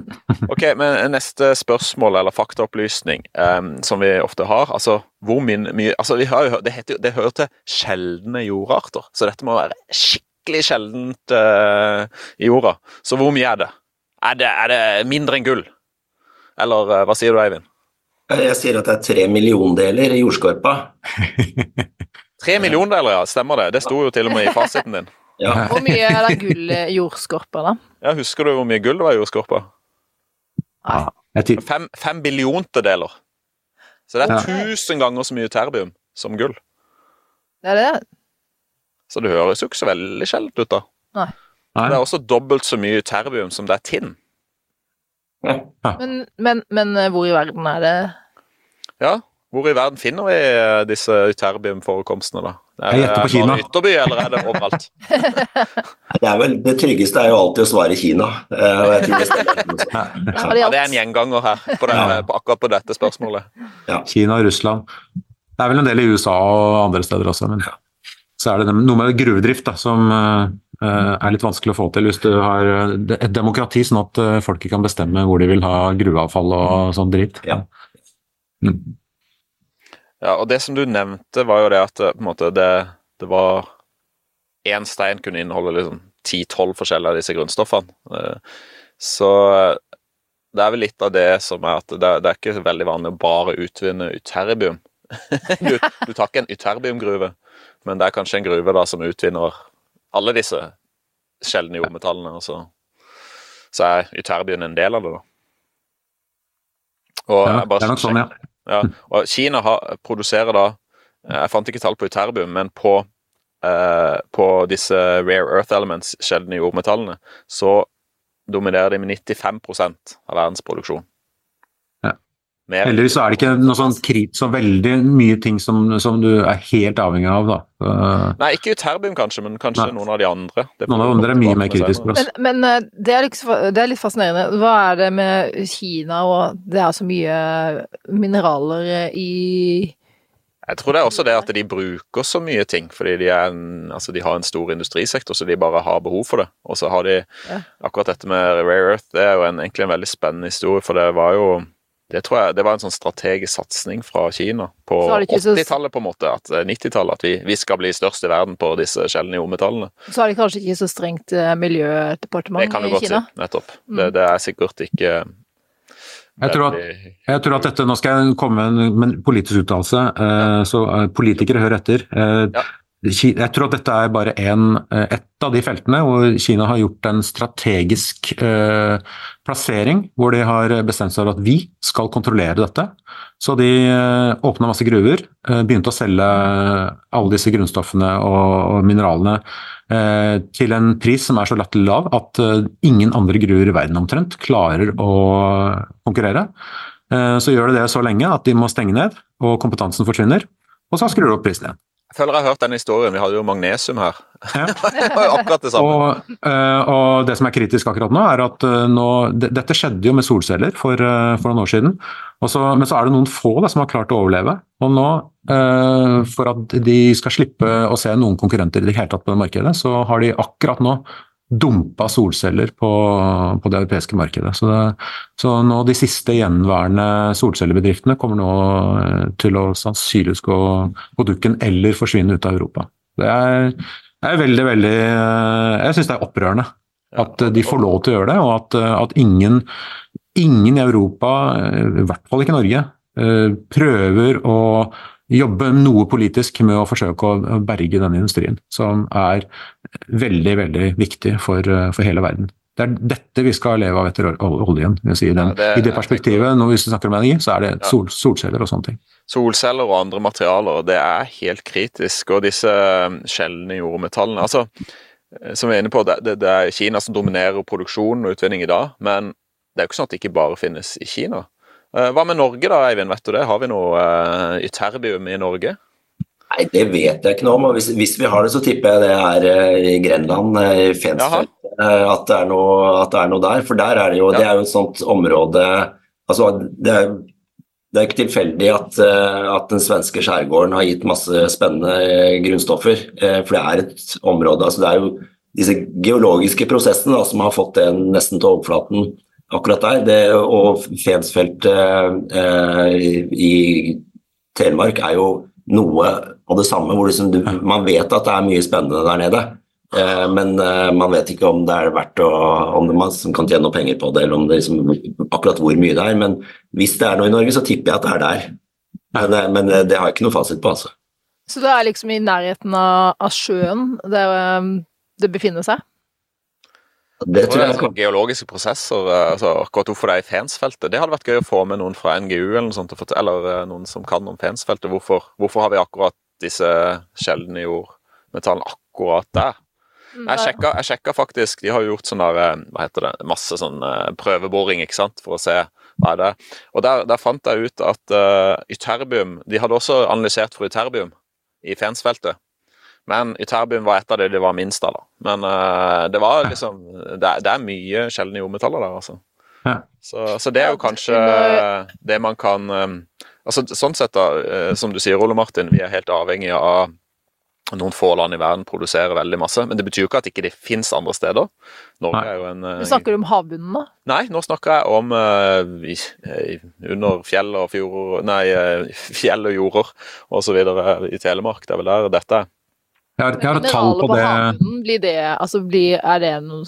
Ok, men neste spørsmål, eller faktaopplysning, um, som vi ofte har. Altså, hvor min, mye Altså, vi har jo, det, heter, det hører til sjeldne jordarter, så dette må være skikkelig sjeldent uh, i jorda. Så hvor mye er det? Er det, er det mindre enn gull? Eller uh, hva sier du, Eivind? Jeg sier at det er tre milliondeler i jordskorpa. Tre milliondeler, ja. Stemmer det? Det sto jo til og med i fasiten din. Ja. Hvor mye er det gull i jordskorpa, da? Ja, Husker du hvor mye gull det var i jordskorpa? Ja. Fem, fem billiontedeler. Så det er tusen ganger så mye terbium som gull. Det er det? Så det høres jo ikke så veldig sjeldent ut, da. Nei. Det er også dobbelt så mye terbium som det er tinn. Men, men, men eh, hvor i verden er det Ja, hvor i verden finner vi disse disse terbiumforekomstene, da? Er på det Kina. bare Ytterby, eller er det overalt? Det, er vel, det tryggeste er jo alltid å svare Kina. eh, jeg tror det Ja, det er en gjenganger her, på, den, Ja. på akkurat på dette spørsmålet. Kina og Russland. Det er vel en del i USA og andre steder også, men så er det noe med gruvedrift da, som eh, eh, er litt vanskelig å få til hvis du har eh, et demokrati, sånn at eh, folket kan bestemme hvor de vil ha gruveavfall og sånn dritt. Ja. Mm. Ja, og det som du nevnte, var jo det at eh, på en måte, det, det var Én stein kunne inneholde liksom 10-12 forskjellige av disse grunnstoffene. Eh, Så eh, det er vel litt av det som er at det, det er ikke veldig vanlig å bare utvinne ytterbium. du, du tar ikke en ytterbiumgruve, men det er kanskje en gruve da som utvinner alle disse sjeldne jordmetallene, og så, så er ytterbium en del av det, da. Og Ja, det er nok sånn, ja. Ja, og Kina har, produserer da Jeg fant ikke tall på uterbium, men på, eh, på disse rare earth elements, sjeldne jordmetallene, så dominerer de med 95% av verdens produksjon. Mer- Heldigvis så er det ikke noe sånn krit, så veldig mye ting som, som du er helt avhengig av. da. Eh, Nei, ikke ytterbium kanskje, men kanskje Nei. noen av de andre. Det Noen av de andre er mye mer kritiske for oss. Men, men eh, det, er litt, det er litt fascinerende. Hva er det med Kina og det er så mye mineraler i Jeg tror det er også det at de bruker så mye ting, fordi de, er en, altså de har en stor industrisektor, så de bare har behov for det. Og så har de Ja. akkurat dette med rare earth, det er jo en, egentlig en veldig spennende historie, for det var jo det tror jeg, det var en sånn strategisk satsning fra Kina på Så har de ikke så- 80-tallet, på en måte, at eh, 90-tallet, at vi, vi skal bli størst i verden på disse sjeldne jordmetallene. Så har de kanskje ikke så strengt miljødepartement i Kina? Det kan du godt Kina? si, nettopp. Mm. Det, det er sikkert ikke Jeg tror at- Jeg tror at dette, Nå skal jeg komme med en, politisk uttalelse, eh, så eh, politikere hører etter. Eh, Ja. Jeg tror at dette er bare en, ett av de feltene hvor Kina har gjort en strategisk eh, plassering, hvor de har bestemt seg for at vi skal kontrollere dette. Så de eh, åpna masse gruver, eh, begynte å selge alle disse grunnstoffene og, og mineralene eh, til en pris som er så latterlig lav at eh, ingen andre gruver i verden omtrent klarer å konkurrere. Eh, Så gjør de det så lenge at de må stenge ned, og kompetansen forsvinner. Og så skrur de opp prisen igjen. Jeg føler jeg har hørt den historien. Vi hadde jo magnesium her. Ja. det var jo akkurat det samme. Og, eh, og det som er kritisk akkurat nå, er at eh, nå, dette skjedde jo med solceller for, eh, for noen år siden. Så, men så er det noen få da, som har klart å overleve. Og nå, for at de skal slippe å se noen konkurrenter i det hele tatt på det markedet, så har de akkurat nå dumpa solceller på, på det europeiske markedet. Så, det, så nå de siste gjenværende solcellebedriftene kommer nå eh, til å sannsynligvis gå på dukken eller forsvinne ut av Europa. Det er, er veldig, veldig eh, Jeg syns det er opprørende at eh, de får lov til å gjøre det, og at, at ingen, ingen i Europa, i hvert fall ikke Norge, prøver å jobbe noe politisk med å forsøke å berge denne industrien, som er veldig, veldig viktig for, eh, for hele verden. Det er dette vi skal leve av etter oljen. si. Den, Ja, det- I det perspektivet, når vi snakker om energi, så er det sol, solceller og sånne ting. Solceller og andre materialer, det er helt kritisk. Og disse eh, sjeldne jordmetallene altså, eh, Som vi er inne på, det, det, det er Kina som dominerer produksjon og utvinning i dag, men det er jo ikke sånn at det ikke bare finnes i Kina. Hva med Norge da, Eivind? Vet du det? Har vi noe ytterbium i Norge? Nei, det vet jeg ikke noe om. Hvis, hvis vi har det, så tipper jeg det er eh, i Grenland, eh, i Fensfeld, eh, at, det er noe- at det er noe der. For der er det jo, Ja. det er jo et sånt område altså det er, det er ikke tilfeldig at, at den svenske skjærgården har gitt masse spennende grunnstoffer. For det er et område altså Det er jo disse geologiske prosessene da, som har fått det nesten til overflaten akkurat der. Det, og Fensfeltet eh, i Telemark er jo noe av det samme. hvor liksom du, Man vet at det er mye spennende der nede, eh, men eh, man vet ikke om det er verdt å, om det man kan tjene noe penger på det, eller om det liksom, akkurat hvor mye det er. Men hvis det er noe i Norge, så tipper jeg at det er der. Men, eh, men eh, det har jeg ikke noe fasit på, altså. Så det er liksom i nærheten av, av sjøen der um, det befinner seg? Det tror det er jeg sånn geologiske prosesser, eh, altså akkurat hvorfor det er i Fensfeltet. Det hadde vært gøy å få med noen fra NGU eller noe sånt, eller eh, noen som kan om Fensfeltet. Hvorfor, hvorfor har vi akkurat disse sjeldne jordmetallene akkurat der? Jeg sjekka, jeg sjekka faktisk, de har gjort sånn der, eh, hva heter det, masse sånn eh, prøveboring, ikke sant, for å se hva er det Og der, der fant jeg ut at uh, ytterbium De hadde også analysert for ytterbium i Fensfeltet. Men ytterbium var et av de de var minst av, da. Men uh, det var liksom Det det er mye sjeldne jordmetaller der, altså. Ja. Så, så det er jo kanskje det man kan Altså sånn sett, da, eh, som du sier, Ole Martin, vi er helt avhengige av noen få land i verden produserer veldig masse, men det betyr jo ikke at ikke det fins andre steder. Norge Nei. er jo en eh, Du snakker om havbunnen nå? Nei, nå snakker jeg om uh, under fjell og fjorder Nei, fjell og jorder og så videre i Telemark. Det er vel der dette er. Jeg har, jeg har et tall på på det. havbunnen, blir det Altså, blir Er det noe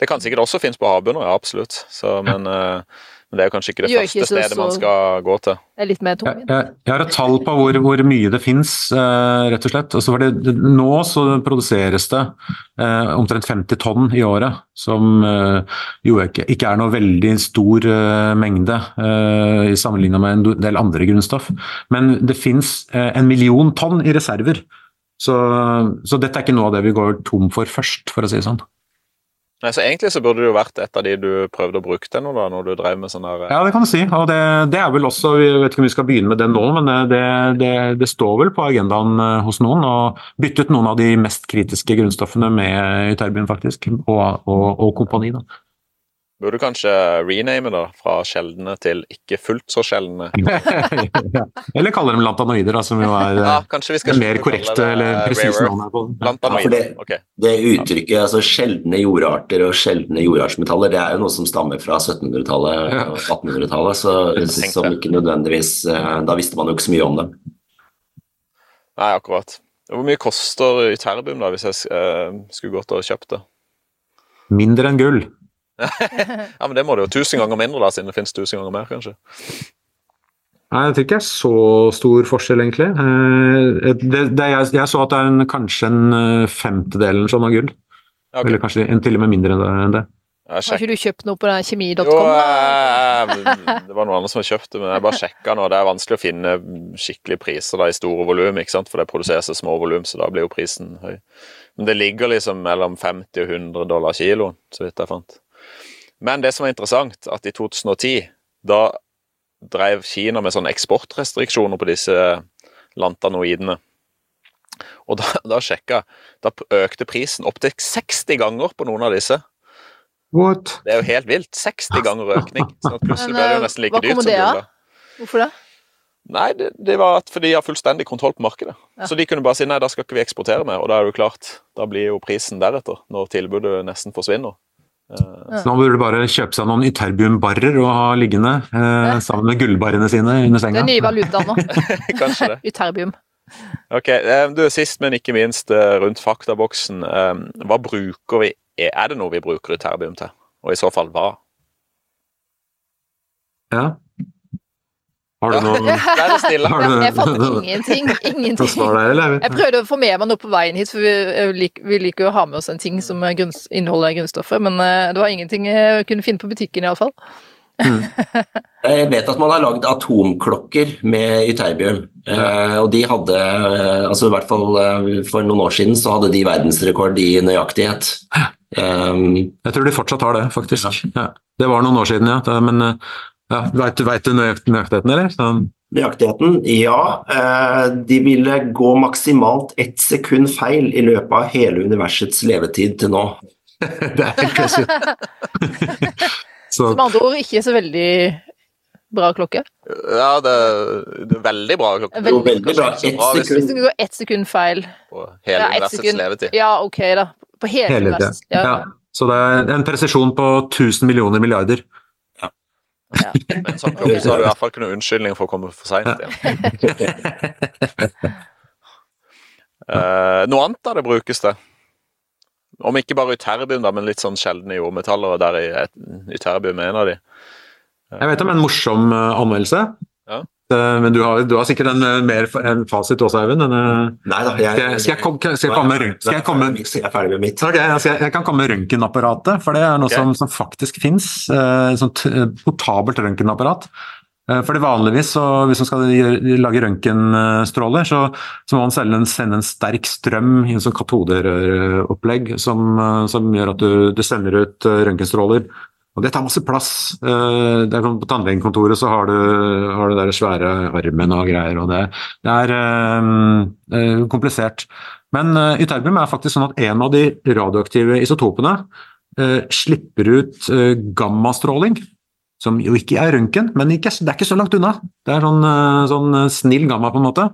Det kan sikkert også finnes på havbunnen, ja, absolutt. Så, men, eh, men det er kanskje ikke det Gjør første ikke så- stedet man skal gå til. er litt mer Jeg, tungvint? jeg, jeg har et tall på hvor, hvor mye det fins, uh, rett og slett. Altså det, det, nå så produseres det uh, omtrent 50 tonn i året, som uh, jo ikke, ikke er noe veldig stor eh, mengde eh, i sammenlignet med en del andre grunnstoff. Men det fins eh, en million tonn i reserver. Så, så dette er ikke noe av det vi går tom for først, for å si det sånn. Nei, så Egentlig så burde det jo vært et av de du prøvde å bruke til nå, da, når du drev med sånn der eh, Ja, det kan du si. Og det, det er vel også Jeg vet ikke om vi skal begynne med det nå, men det, det, det står vel på agendaen eh, hos noen å bytte ut noen av de mest kritiske grunnstoffene med Ytterbium, faktisk, og, og, og kompani. da. Burde kanskje rename da, fra sjeldne til ikke fullt så sjeldne. Eller kalle dem lantanoider, da, som jo er Ja, eh, mer korrekte eller eh, presise navn. på. Ja. Lantanoid. Ja, for det-. Det uttrykket, altså sjeldne jordarter og sjeldne jordartsmetaller, det er jo noe som stammer fra 1700-tallet og 1800-tallet, så som ikke nødvendigvis eh, Da visste man jo ikke så mye om dem. Nei, akkurat. Hvor mye koster Ytterbium da, hvis jeg uh, skulle gått og kjøpt det? Mindre enn gull. Ja, men Det må det jo tusen ganger mindre, da, siden det finnes tusen ganger mer, kanskje. Nei, jeg tror ikke det er så stor forskjell, egentlig. Eh, Det, det, jeg, jeg så at det er en, kanskje en eh, femtedel sånn av gull. Okay. Eller kanskje en, til og med mindre enn det- enn det. Jeg Har ikke du kjøpt noe på kjemi.com? Jo, eh, det var noen andre som har kjøpt det, men jeg bare sjekka nå. Det er vanskelig å finne skikkelige priser da, i store volum, ikke sant? for det produseres i små volum, så da blir jo prisen høy. Men det ligger liksom mellom 50 og 100 dollar kiloen, så vidt jeg fant. Men det som er interessant, at i 2010, da drev Kina med sånne eksportrestriksjoner på disse lantanoidene. Og da, da sjekka da økte prisen opp til 60 ganger på noen av disse. What? Det er jo helt vilt. 60 ganger økning. Så plutselig ble det jo eh, nesten like dyrt som det gull. Hvorfor det? Nei, det, det var at fordi de har fullstendig kontroll på markedet. Ja. Så de kunne bare si nei, da skal ikke vi eksportere mer. Og da er det jo klart, da blir jo prisen deretter, når tilbudet nesten forsvinner. Eh, Så nå burde du bare kjøpe seg noen Ytterbium-barrer og ha liggende eh, sammen med gullbarrene sine under senga. Det er nye valutaer nå. kanskje det. Ytterbium. Ok, du er Sist, men ikke minst eh, rundt faktaboksen. eh, Hva bruker vi Er det noe vi bruker ytterbium til? Og i så fall hva? Ja. Har du noen Vær så snill. Har du Jeg fant ingenting. Ingenting. Jeg prøvde å få med meg noe på veien hit, for vi, vi liker jo å ha med oss en ting som grunns, inneholder grunnstoffer, men eh, det var ingenting jeg kunne finne på butikken iallfall. Jeg vet at man har lagd atomklokker med ytterbium. Eh, og de hadde, eh, altså i hvert fall eh, for noen år siden, så hadde de verdensrekord i nøyaktighet. Um, Jeg tror de fortsatt har det, faktisk. Ja. Det var noen år siden, ja. Men eh, ja, veit du, vet du nøyaktigheten, eller? Sånn. nøyaktigheten, ja. Eh, de ville gå maksimalt ett sekund feil i løpet av hele universets levetid til nå. det er helt crazy. så, Som andre ord ikke så veldig bra klokke. Ja, det, det er veldig bra klokke. Veldig Jo, veldig bra. Ett sekund. hvis du går ett sekund feil på hele universets sekund. levetid. Ja, ok, da. På hele, hele universet. Ja. Ja. Så det er en presisjon på 1000 millioner milliarder. Med Men sånn klokke så har du i hvert fall ikke noen unnskyldning for å komme for seint igjen. Uh, noe annet da det brukes det? Om ikke bare ytterbium, da, men litt sånn sjeldne jordmetaller, og der i et- ytterbium er en av de. Jeg vet om en morsom eh, anmeldelse. Ja. Eh, Men du har, du har sikkert en eh, mer en fasit også, Eivind? eh, Nei da, jeg- skal jeg kom- skal jeg komme? Skal jeg komme- Jeg er ferdig med mitt. Ok, jeg, jeg kan komme med røntgenapparatet, for det er noe okay. som, som faktisk fins. Et sånt portabelt røntgenapparat. For det vanligvis, så, hvis man skal lage røntgenstråler, så, så må man sende en, sterk strøm i en sånn katoderøropplegg som, som gjør at du, du sender ut røntgenstråler. Og det tar masse plass. Uh, Det er sånn, på tannlegekontoret så har du, har du der svære armen og greier, og det, det er uh, eh, komplisert. Men uh, ytterbium er faktisk sånn at en av de radioaktive isotopene eh, slipper ut eh, gammastråling, som jo ikke er røntgen, men ikke, det er ikke så langt unna. Det er sånn, eh, sånn eh, snill gamma, på en måte.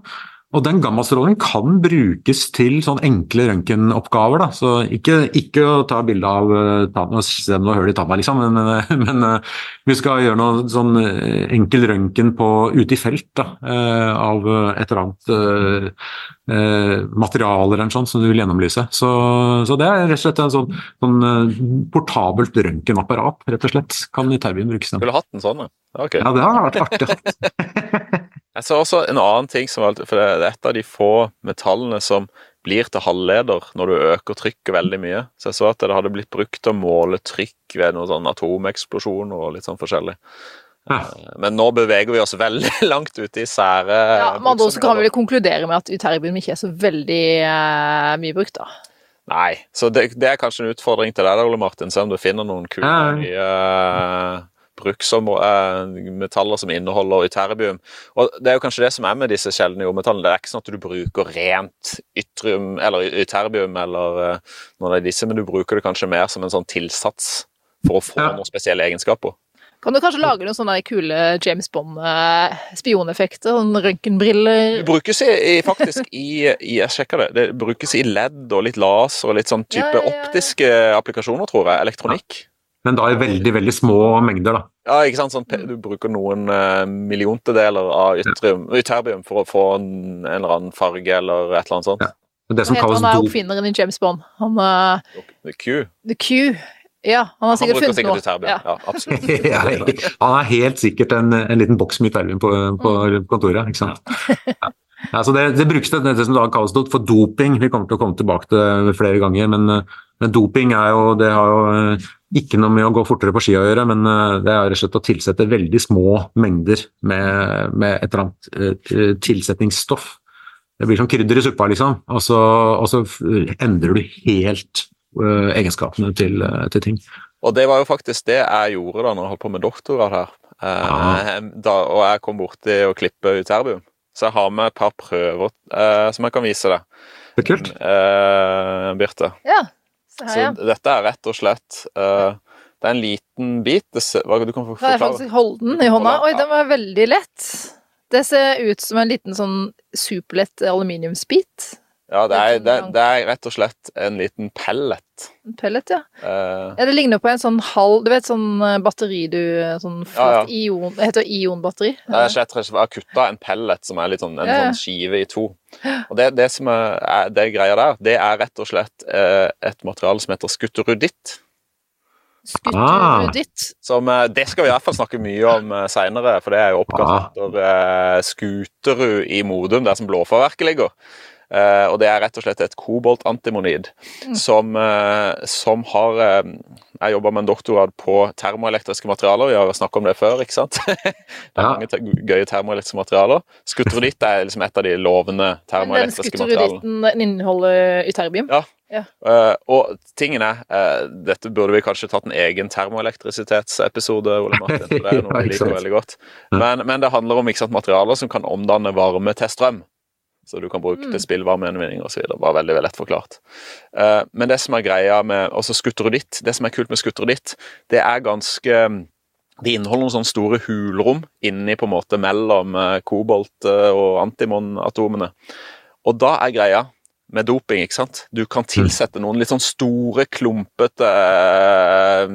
Og den gammastrålingen kan brukes til sånn enkle røntgenoppgaver. Så ikke, ikke å ta bilde av tanna og se om hull i tanna, liksom, men, men, men eh, vi skal gjøre noe sånn eh, enkel røntgen ute i felt da, eh, av eh, et eller annet eh, eh, materiale eller sånn som du vil gjennomlyse. Så, så det er rett og slett en sånn, sånn eh, portabelt røntgenapparat, rett og slett. Kan i Terbyen brukes den. Skulle hatt en sånn, ja. Okay. Ja, det har vært artig. Jeg ser også en annen ting som for det er et av de få metallene som blir til halvleder når du øker trykket veldig mye. Så jeg så at det hadde blitt brukt til å måle trykk ved noen sånn atomeksplosjon og litt sånn forskjellig. Ja. Men nå beveger vi oss veldig langt ute i sære Ja, Men da kan vi vel konkludere med at ytterbium ikke er så veldig uh, mye brukt, da. Nei, så det, det er kanskje en utfordring til deg der, Ole Martin, se om du finner noen kule Ja. nye bruksområder, metaller som inneholder ytterbium. Og det er jo kanskje det som er med disse sjeldne jordmetallene. Det er ikke sånn at du bruker rent ytrium, eller ytterbium eller eh, noen av disse, men du bruker det kanskje mer som en sånn tilsats for å få Ja. noen spesielle egenskaper. Kan du kanskje lage noen sånne kule James Bond-spioneffekter? Sånn røntgenbriller Det brukes i, i, faktisk i, i Jeg sjekka det. Det brukes i LED og litt laser og litt sånn type Ja, ja, ja, ja. optiske applikasjoner, tror jeg. Elektronikk. Men da i veldig, veldig små mengder, da. Ja, ikke sant? Sånn, du bruker noen uh, milliontedeler av ytrium, ytterbium for å få en, en eller annen farge eller et eller annet sånt. Ja. Det som Hva heter kalles han er oppfinneren i James Bond? Han uh, Q. The Q. Ja, han har Han sikkert bruker funnet sikkert noe. ytterbium. Ja. Ja, absolutt. Ja, han er helt sikkert en, en liten boks med ytterbium på, på kontoret. ikke sant? Ja. Ja, så det, det brukes det, det som da kalles for doping. Vi kommer til å komme tilbake til det flere ganger. Men, eh, men doping er jo, det har jo eh, ikke noe med å gå fortere på ski å gjøre, men eh, det er rett og slett å tilsette veldig små mengder med, med et eller annet eh, tilsetningsstoff. Det blir som krydder i suppa, liksom. Og så, og så endrer du helt eh, egenskapene til, til ting. Og det var jo faktisk det jeg gjorde da når jeg holdt på med doktorgrad her. Eh, da, og jeg kom borti å klippe ut terbium. Så jeg har med et par prøver eh, som jeg kan vise deg, Det er kult. eh, Birte. Ja, se her, Så dette er rett og slett uh, Det er en liten bit. Det hva, du kan forklare. Det er faktisk holde den i hånda. Oi, den var veldig lett. Det ser ut som en liten sånn superlett aluminiumsbit. Ja, det er, det, det er rett og slett en liten pellet. En pellet, ja. Uh, Ja, Det ligner på en sånn halv Du vet sånn eh, batteri du Sånn Ja, ja. ion Det heter ionbatteri. Det er rett og jeg har kutta en pellet som er litt sånn, en Ja, ja. sånn skive i to. Og det, det som er, er det greia der, det er rett og slett uh, et materiale som heter skutteruditt. Ah. Som, eh, det skal vi i hvert fall snakke mye om uh, seinere, for det er jo oppkalt etter uh, Skuterud i Modum, der som blåfarverket ligger. Eh, og det er rett og slett et koboltantimonid som, eh, som har eh, Jeg jobba med en doktorgrad på termoelektriske materialer, vi har snakka om det før, ikke sant? det er mange te gøye termoelektriske materialer. Skutroditt er liksom et av de lovende termoelektriske materialene. Den den inneholder yterbium. Ja. Ja. Uh, og tingen er, uh, dette burde vi kanskje tatt en egen termoelektrisitetsepisode, Ole Martin, for det er noe Ja, vi liker veldig godt. Men, men det handler om ikke sant, materialer som kan omdanne varme til strøm. Så du kan bruke til spillvarmegjenvinning osv. Var veldig, veldig lett forklart. Uh, men det som er greia med også skutteroditt, det som er kult med skutteroditt, det er ganske de inneholder noen sånne store hulrom inni på en måte mellom eh, kobolt eh, og antimon-atomene. Og da er greia med doping, ikke sant. Du kan tilsette noen litt sånn store, klumpete uh,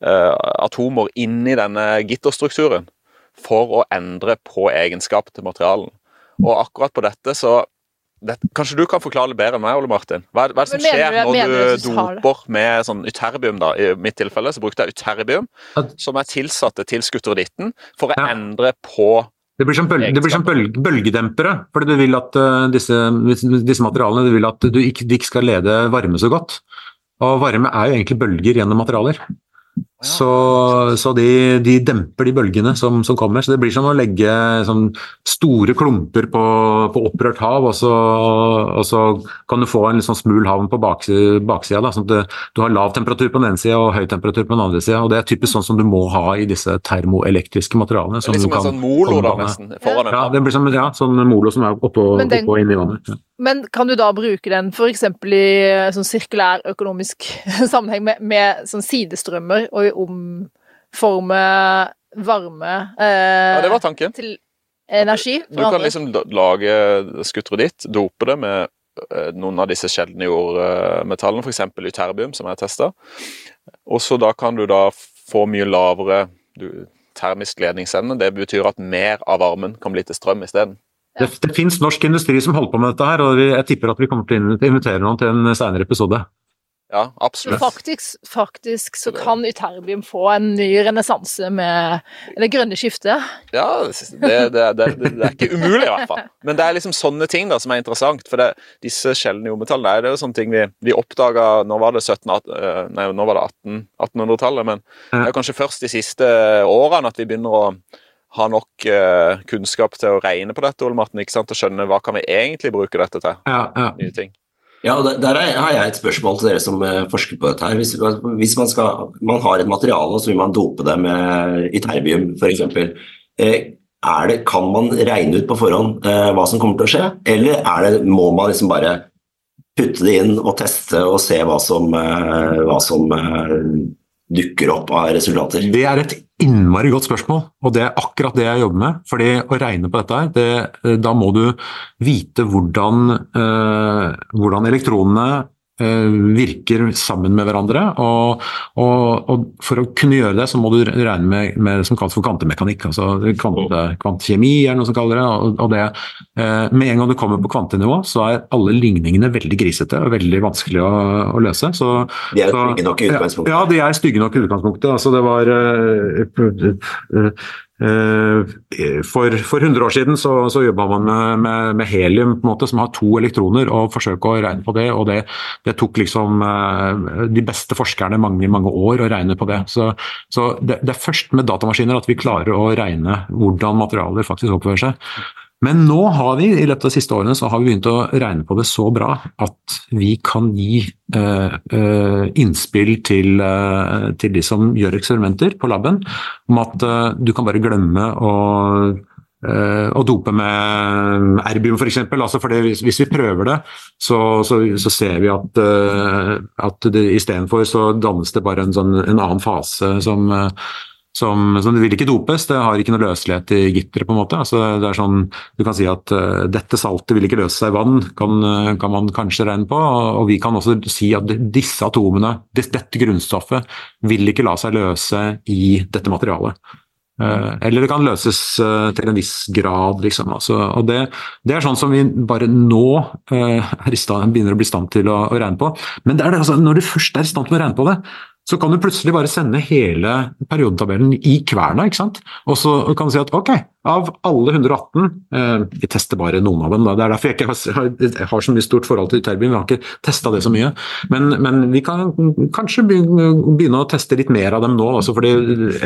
uh, atomer inni denne gitterstrukturen for å endre på egenskapet til materialen. Og akkurat på dette så det, Kanskje du kan forklare det bedre enn meg, Ole Martin? Hva, er- hva er det som mener skjer du- når du du doper med sånn uterbium? da? I mitt tilfelle så brukte jeg uterbium, som er tilsatte til skutteroditten for å Ja. endre på Det blir som, bølge, det blir som bølge, bølgedempere, fordi du vil at uh, disse, disse materialene du vil at du ikke, de ikke skal lede varme så godt. Og varme er jo egentlig bølger gjennom materialer. Så, så de, de demper de bølgene som, som kommer. Så det blir som å legge sånn store klumper på, på opprørt hav, og så, og så kan du få en sånn smul havn på baksida. baksida da, sånn at du, du har lav temperatur på den ene sida og høy temperatur på den andre sida. Det er typisk sånn som du må ha i disse termoelektriske materialene. Det er er du liksom en sånn molo, da, nesten. Foran Ja, det blir som ja, sånn molo som er oppå, og den- oppå inn i vannet. Ja. Men kan du da bruke den f.eks. i sånn sirkulær økonomisk sammenheng med, med sånn sidestrømmer og omforme varme eh, Ja, det var tanken. til energi? Du kan andre? liksom lage skutteret ditt, dope det med eh, noen av disse sjeldne jordmetallene, f.eks. yterbium, som jeg testa. Og så da kan du da få mye lavere du, termisk ledningsevne. Det betyr at mer av varmen kan bli til strøm isteden. Det, det finnes norsk industri som holder på med dette her, og jeg tipper at vi kommer til å invitere noen til en senere episode. Ja, absolutt. faktisk, faktisk så kan yterbium få en ny renessanse med det grønne skiftet. Ja, det, det, det, det er ikke umulig, i hvert fall. Men det er liksom sånne ting da som er interessant. For det, disse sjeldne jordmetallene det er jo sånne ting vi, vi oppdaga Nå var det 17, at- eh, nei, nå var det 18 1800-tallet, men det er kanskje først de siste årene at vi begynner å ha nok eh, kunnskap til å regne på dette, Ole Martin, ikke sant? og skjønne hva kan vi egentlig bruke dette til. Ja, ja. Nye ting. Ja, og der, er- har jeg et spørsmål til dere som eh, forsker på dette. her. Hvis, hvis man, skal, man har et materiale og så vil man dope det med yterbium f.eks. Eh, det, kan man regne ut på forhånd eh, hva som kommer til å skje, eller er det, må man liksom bare putte det inn og teste og se hva som, eh, hva som eh, dukker opp av resultater? Det er et innmari godt spørsmål, og det er akkurat det jeg jobber med. Fordi å regne på dette her, det, da må du vite hvordan, eh, hvordan elektronene eh, virker sammen med hverandre. Og, og, og for å kunne gjøre det, så må du regne med, med det som kalles for kvantemekanikk. altså kvante, Kvantekjemi er noe som kaller det. og, og det eh, Med en gang du kommer på kvantenivå, så er alle ligningene veldig grisete og veldig vanskelig å, å løse. så De er stygge nok i utgangspunktet. Ja, de er stygge nok i utgangspunktet. Altså, det var uh, uh, eh, for, for 100 år siden så, så jobba man med, med, med helium, på en måte, som har to elektroner, og forsøke å regne på det. og Det, det tok liksom eh, de beste forskerne mange mange år å regne på det. Så, så det, det er først med datamaskiner at vi klarer å regne hvordan materialer faktisk oppfører seg. Men nå har vi i løpet av de siste årene så har vi begynt å regne på det så bra at vi kan gi eh, eh, innspill til, eh, til de som gjør eksperimenter på laben, om at eh, du kan bare glemme å eh, å dope med erbium f.eks. Altså fordi hvis, hvis vi prøver det, så, så, så ser vi at, uh, at istedenfor så dannes det bare en, sånn, en annen fase som, eh, som, som vil ikke dopes, det har ikke noe løselighet i gitteret. på en måte. Altså, det er sånn, Du kan si at uh, dette saltet vil ikke løse seg i vann, kan, uh, kan man kanskje regne på. Og, og vi kan også si at disse atomene, dette grunnstoffet, vil ikke la seg løse i dette materialet. Uh, eller det kan løses uh, til en viss grad, liksom. Altså, og det, det er sånn som vi bare nå uh, stand, begynner å bli i stand til å, å regne på. Men det er det, altså, når du først er i stand til å regne på det, så kan du plutselig bare sende hele periodetabellen i kverna, ikke sant. Og så kan du si at ok, av alle 118, eh, vi tester bare noen av dem, da. det er derfor jeg ikke har, jeg har så mye stort forhold til Terbin, vi har ikke testa det så mye. Men, men, vi kan kanskje begynne å teste litt mer av dem nå, også fordi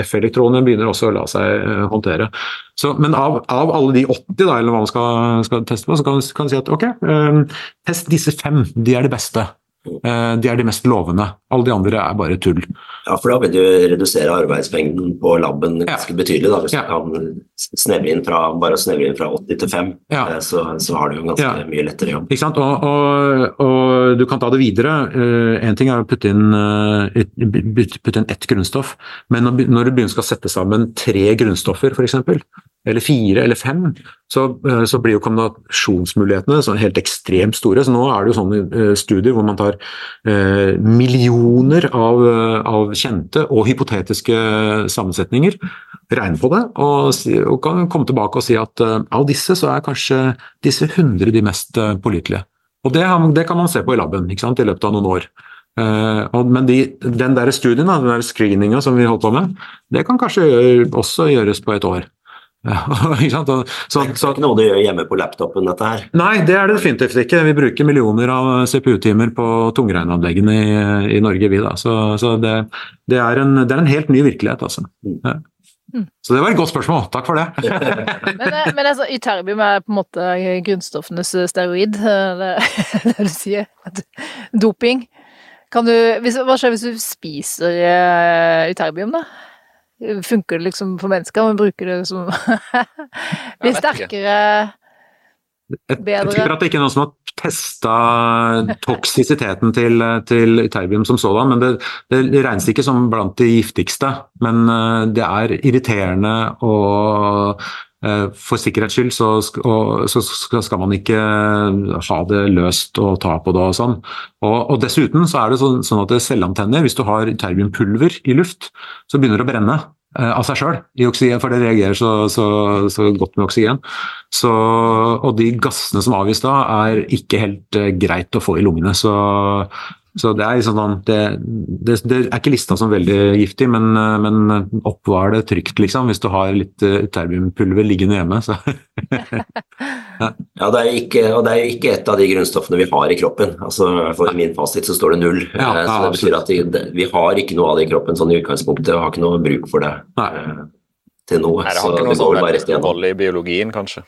F-elektronene begynner også å la seg eh, håndtere. Så, men av, av, alle de 80, da, eller hva man skal, skal teste på, så kan du si at ok, eh, test disse fem, de er de beste. Eh, de er de mest lovende. Alle de andre er bare tull. Ja, for da vil du redusere arbeidsmengden på laben ganske ja. betydelig. da, Hvis ja. du kan snevre inn fra, bare snevre inn fra 80 til 5, ja. Eh, så, så, har du jo ganske mye lettere jobb. Ikke sant? Og, og, og, du kan ta det videre. Én uh, ting er å putte inn, et, putte inn ett grunnstoff, men når du begynner skal sette sammen tre grunnstoffer, f.eks., eller fire eller fem, så, eh, så, blir jo kombinasjonsmulighetene helt ekstremt store. Så nå er det jo sånne uh, studier hvor man tar uh, millioner av, av, kjente og hypotetiske sammensetninger, regner på det og, og, kan komme tilbake og si at av disse så er kanskje disse 100 de mest pålitelige. Og det, det, kan man se på i laben i løpet av noen år. Men de, den der studien, den der screeninga som vi holdt på med, det kan kanskje også gjøres på et år. Så, så, det er ikke noe du gjør hjemme på laptopen, dette her? Nei, det er det definitivt ikke. Vi bruker millioner av CPU-timer på tungregnanleggene i, i, Norge, vi da. Så, så det, det, er en, det, er en, helt ny virkelighet, altså. Mm. Ja. Så det var et godt spørsmål, takk for det. men, eh, men altså, Ytterbium er på en måte grunnstoffenes steroid, det, det du sier. Doping. Kan du, hvis, hva skjer hvis du spiser uh, Ytterbium, da? Funker det liksom for mennesker? Man bruker det som Blir sterkere bedre Jeg tipper at det ikke er noen som har testa toksisiteten til, til terbium som sådan, men det, det regnes ikke som blant de giftigste. Men eh, det er irriterende og for sikkerhets skyld så, så, skal man ikke ha det løst og ta på det og sånn. Og, og dessuten så er det sånn, sånn at selvantenner, hvis du har terbiumpulver i luft, så begynner det å brenne. Eh, av seg sjøl, for det reagerer så, så, så godt med oksygen. Så, og de gassene som avgis da, er ikke helt greit å få i lungene. Så, så det er sånn det, det, det, er ikke lista som veldig giftig, men, eh, men oppvar det trygt, liksom, hvis du har litt uh, terbiumpulver liggende hjemme. Så. ja, det er ikke, og det er jo ikke et av de grunnstoffene vi har i kroppen. Altså, for min fasit så står det null. Ja, ja, så det betyr at de, vi har ikke noe av det i kroppen sånn i utgangspunktet, og har ikke noe bruk for det uh, til noe. Nei, det har ikke noe sånn rolle i biologien, kanskje?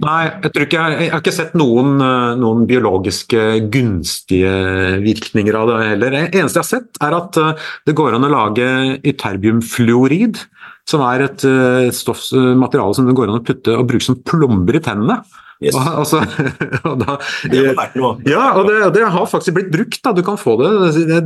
Nei, jeg tror ikke jeg, jeg har ikke sett noen, eh, noen, biologiske gunstige virkninger av det heller. Det eneste jeg har sett, er at eh, det går an å lage yterbiumfluorid, som er et uh, stoff, materiale som det går an å putte og bruke som plomber i tennene. Yes. Og, altså, og da. Ja, og det, det, har faktisk blitt brukt. Da. Du kan få det.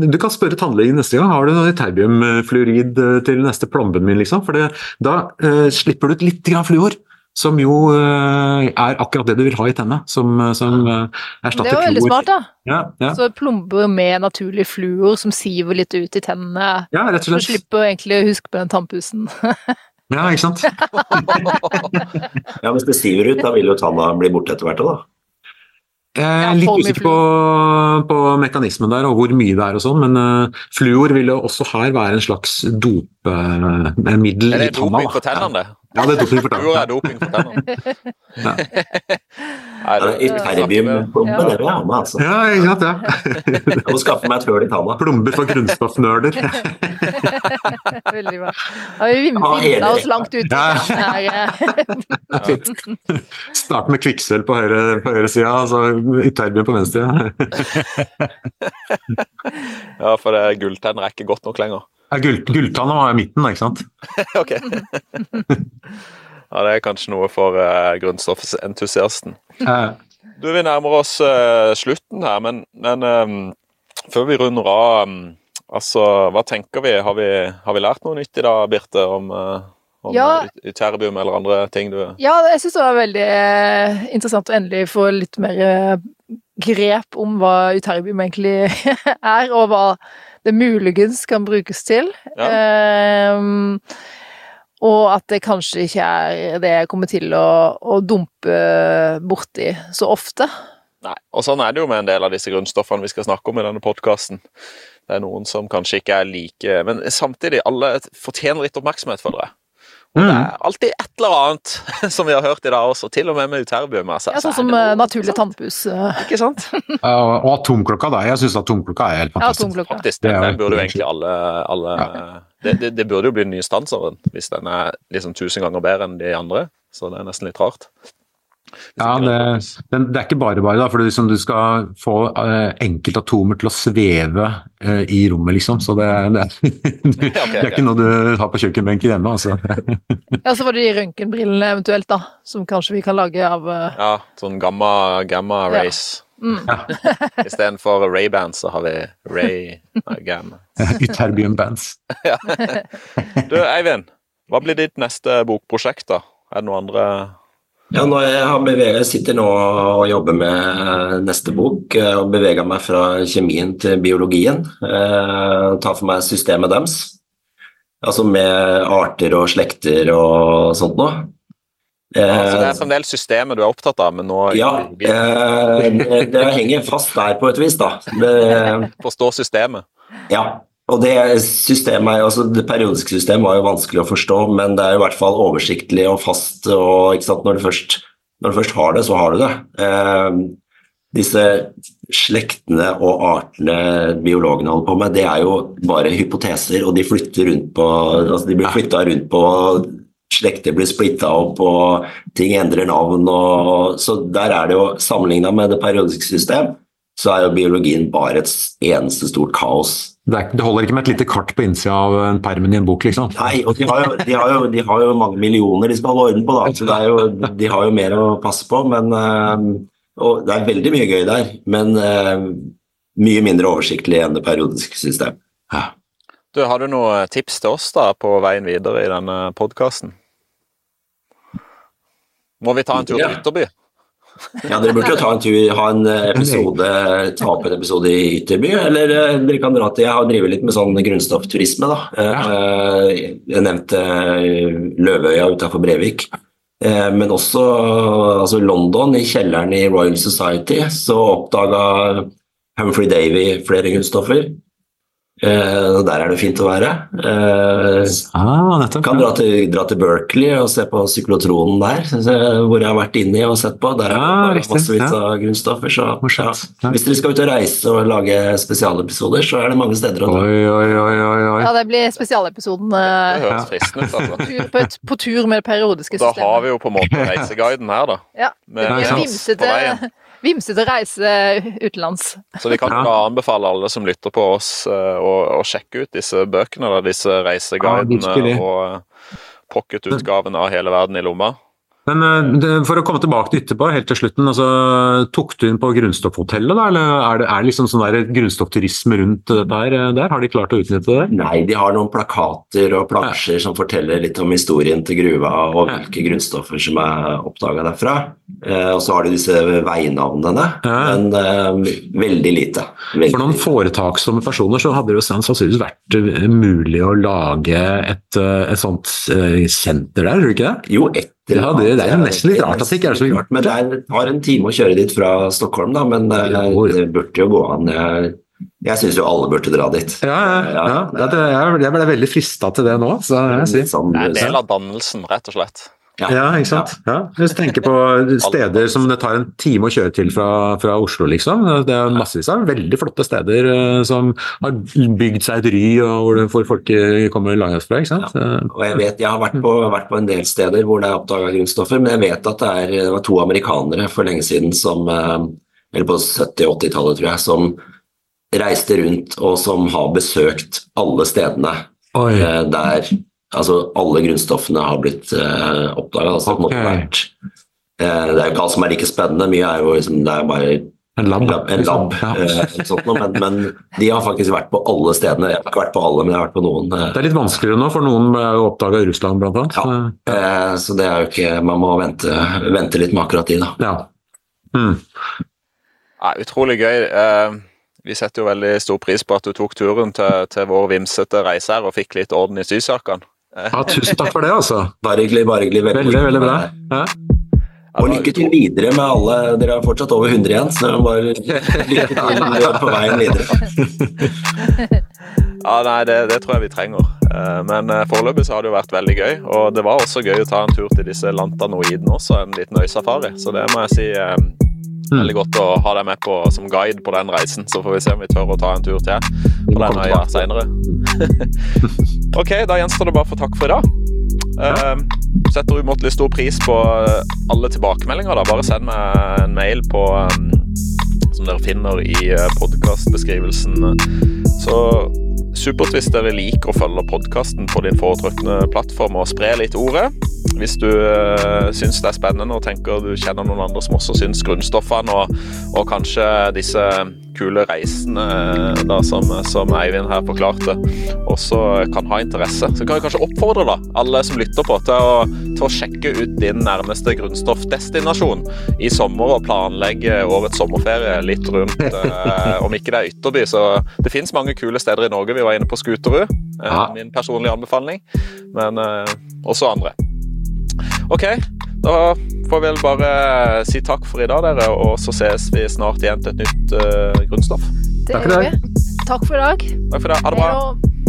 Du kan spørre tannlegen neste gang har du noe terbiumfluorid til neste plomben min. Liksom. For det, da uh, slipper du ut litt fluor. Som jo uh, er akkurat det du vil ha i tennene, som, som uh, erstatter fluor. Det jo veldig smart, da. Ja, ja. Så plomber med naturlig fluor som siver litt ut i tennene. Ja, rett og slett. Så slipper egentlig å huske på den tannpussen. ja, ikke sant. ja, hvis det siver ut, da vil jo tanna bli borte etter hvert òg, da. Jeg er litt usikker på, på, mekanismen der og hvor mye det er og sånn, men uh, fluor vil jo også her være en slags dopemiddel uh, i tanna. Er det doping på tennene? Ja, det er doping for tennene. Jo, er doping for tennene. Ytterbiumplombe, det vil jeg ha med, altså. Ja, ikke sant, ja. Jeg må skaffe meg et høl i tanna. Plomber for grunnstoffnerder. Veldig bra. Har vi vimla oss langt ut. Ja. Start med kvikksølv på høyre, på høyre sida, altså ytterbium på venstre. ja, for det gulltenner er ikke godt nok lenger. Ja, gull, Gulltanna var i midten, da, ikke sant? ok. ja, det er kanskje noe for uh, grunnstoffentusiasten. Du, Vi nærmer oss uh, slutten her, men, men um, før vi runder av um, altså, Hva tenker vi? Har, vi? har vi lært noe nytt i dag, Birte, om, uh, om ja. terbium eller andre ting du Ja, jeg syns det var veldig interessant å endelig få litt mer grep om hva uterbium egentlig er, og hva det muligens kan brukes til. Ja. Um, og at det kanskje ikke er det jeg kommer til å, å dumpe borti så ofte. Nei, og sånn er det jo med en del av disse grunnstoffene vi skal snakke om i denne podkasten. Det er noen som kanskje ikke er like Men samtidig, alle fortjener litt oppmerksomhet, føler jeg. Og det er alltid et eller annet som vi har hørt i dag også, til og med med uterbium. Altså, Ja, sånn som noe- eh, naturlig tannpus. eh, Ikke sant? uh, og atomklokka, da. Jeg syns atomklokka er helt fantastisk. Ja, Faktisk. Det Den, den burde jo egentlig- alle, alle, ja. det, det, det burde jo bli den nye stanseren, hvis den er liksom tusen ganger bedre enn de andre. Så det er nesten litt rart. Ja, det, men det er ikke bare bare, da, for liksom du skal få uh, enkeltatomer til å sveve uh, i rommet, liksom. Så det, er- det, er- det er ikke noe du har på kjøkkenbenken hjemme, altså. Ja, så var det de røntgenbrillene eventuelt, da, som kanskje vi kan lage av uh... Ja, sånn gamma, gamma Ja. Mm. Ja. Istedenfor Ray-Band så har vi Ray Gamma. Ytterbium bands. Du, Eivind. Hva blir ditt neste bokprosjekt, da? Er det noen andre Ja, nå jeg, har beveget, sitter nå og jobber med neste bok eh, og beveger meg fra kjemien til biologien. Eh, tar for meg systemet deres. Altså med arter og slekter og sånt noe. Eh, altså, Det er fremdeles systemet du er opptatt av, men nå ja, eh, det, det henger fast der på et vis, da. Det, Forstå systemet. Ja, og det systemet, altså det periodiske systemet var jo vanskelig å forstå, men det er jo i hvert fall oversiktlig og fast. og Når du først, når du først har det, så har du det. Eh, disse slektene og artene biologene holder på med, det er jo bare hypoteser, og de flytter rundt på, altså de blir flytta rundt på Slekter blir splitta opp, og ting endrer navn. Og, så der er det jo, Sammenligna med det periodiske system, så er jo biologien bare et eneste stort kaos. Det, er, det holder ikke med et lite kart på innsida av en permen i en bok, liksom. Nei, og de har, jo, de, har jo, de har jo mange millioner de skal holde orden på, da. Så det er jo, de har jo mer å passe på. Men, eh, og det er veldig mye gøy der, men eh, mye mindre oversiktlig enn det periodiske system. Ja. Du, Har du noen tips til oss da på veien videre i denne podkasten? Må vi ta en tur Ja. til Ytterby? Ja, Dere burde jo ta en tur, ha en eh, episode, ta opp en episode i Ytterby. Eller eh, dere kan dra til Jeg har drevet litt med sånn grunnstoffturisme. da. Eh, Jeg nevnte Løveøya utenfor Brevik. Men også altså London, i kjelleren i Royal Society, så oppdaga Humphrey Davy flere grunnstoffer. Eh, og Der er det fint å være. Uh, Ah, nettopp. kan dra til, dra til Berkeley og se på syklotronen der, hvor jeg har vært inni og sett på. Der er Ja, det massevis ja. av grunnstoffer. Så, ja. Hvis dere skal ut og reise og lage spesialepisoder, så er det mange steder å dra. Oi, oi, oi, oi, oi. Ja, det blir spesialepisoden uh, ja. ut. altså. på, på tur med det periodiske Da har vi jo på en måte reiseguiden her, da. Ja, Med, Ja, det blir vimsete, vimsete reise utenlands. Så vi kan Ja. anbefale alle som lytter på oss, eh, å, å sjekke ut disse bøkene, disse reiseguidene ja, og eh, pocketutgaven av Hele verden i lomma. Men eh, for å komme tilbake til Ytterpå helt til slutten, altså, tok du inn på grunnstoffhotellet, da? Eller er det, er det liksom sånn der grunnstoffturisme rundt der, eh, Der? Har de klart å utnytte det? Nei, de har noen plakater og plansjer som forteller litt om historien til gruva og Ja. hvilke grunnstoffer som er oppdaga derfra. Eh, og så har de disse veinavnene, Ja. men eh, veldig lite. Veldig For noen foretaksomme personer så hadde det jo sannsynligvis vært eh, mulig å lage et, eh, et sånt eh, senter der, tror du ikke det? Jo, et Ja, det- det er nesten litt rart at det ikke er så gjort. Men det har tar en time å kjøre dit fra Stockholm, da, men eh, det burde jo gå an. Jeg, jeg syns jo alle burde dra dit. Ja, ja, ja. Ja, ja det, jeg, ble veldig frista til det nå, så jeg sier. Sånn, Det er en del av dannelsen, rett og slett. Ja. Ja, ikke sant. Ja. Hvis du tenker på steder som det tar en time å kjøre til fra, fra Oslo, liksom. Det er massevis av veldig flotte steder eh, som har bygd seg et ry, og hvor, hvor folk eh, kommer langveisfra. fra. ikke sant? Eh, Og jeg vet, jeg har vært på, vært på en del steder hvor det er oppdaga grunnstoffer, men jeg vet at det, er, det var to amerikanere for lenge siden som eh, Eller på 70-80-tallet, tror jeg, som reiste rundt og som har besøkt alle stedene Oi. der altså alle grunnstoffene har blitt eh, oppdaga. Altså, det, på en måte Ok. vært, eh, det er jo ikke alt som er like spennende, mye er jo liksom, det er bare En lab. lab, en lab Ja. eh, sånt men, men de har faktisk vært på alle stedene. Jeg har ikke vært på alle, men jeg har vært på noen. eh, Det er litt vanskeligere nå, for noen er jo oppdaga i Russland, blant annet. Ja. Eh, Så det er jo ikke Man må vente, vente litt med akkurat de, da. Ja. Mm. Ja, utrolig gøy. Eh, Vi setter jo veldig stor pris på at du tok turen til, til vår vimsete reise her og fikk litt orden i sysakene. Ja, tusen takk for det, altså. Bare hyggelig, bare hyggelig. Veldig, veldig bra. Ja. Og lykke til videre med alle. Dere har fortsatt over 100 igjen, så bare lykke til på veien videre. Ja, nei, det, det, tror jeg vi trenger. Eh, men eh, foreløpig så har det jo vært veldig gøy. Og det var også gøy å ta en tur til disse lantanoidene også, en liten øysafari. Så det må jeg si eh, veldig godt å ha deg med på som guide på den reisen. Så får vi se om vi tør å ta en tur til på den øya seinere. ok, da gjenstår det bare for takk for i dag. Uh, setter umåtelig stor pris på alle tilbakemeldinger. da. Bare send meg en mail på um, som dere finner i podkastbeskrivelsen. Så supert hvis dere liker å følge podkasten på din foretrukne plattform og spre litt ordet. Hvis du øh, syns det er spennende og tenker du kjenner noen andre som også syns grunnstoffene og, og kanskje disse kule reisene da, som, som, Eivind her forklarte, også kan ha interesse, så kan jeg kanskje oppfordre da, alle som lytter på, til å, til å sjekke ut din nærmeste grunnstoffdestinasjon i sommer og planlegge årets sommerferie litt rundt. Eh, om ikke det er ytterby, så det fins mange kule steder i Norge. Vi var inne på Skuterud, Eh, min personlige anbefaling, men også andre. OK, da får vi vel bare si takk for i dag, dere, og så ses vi snart igjen til et nytt uh, grunnstoff. Det gjør vi. Takk for i dag. Takk for i dag. Ha det bra.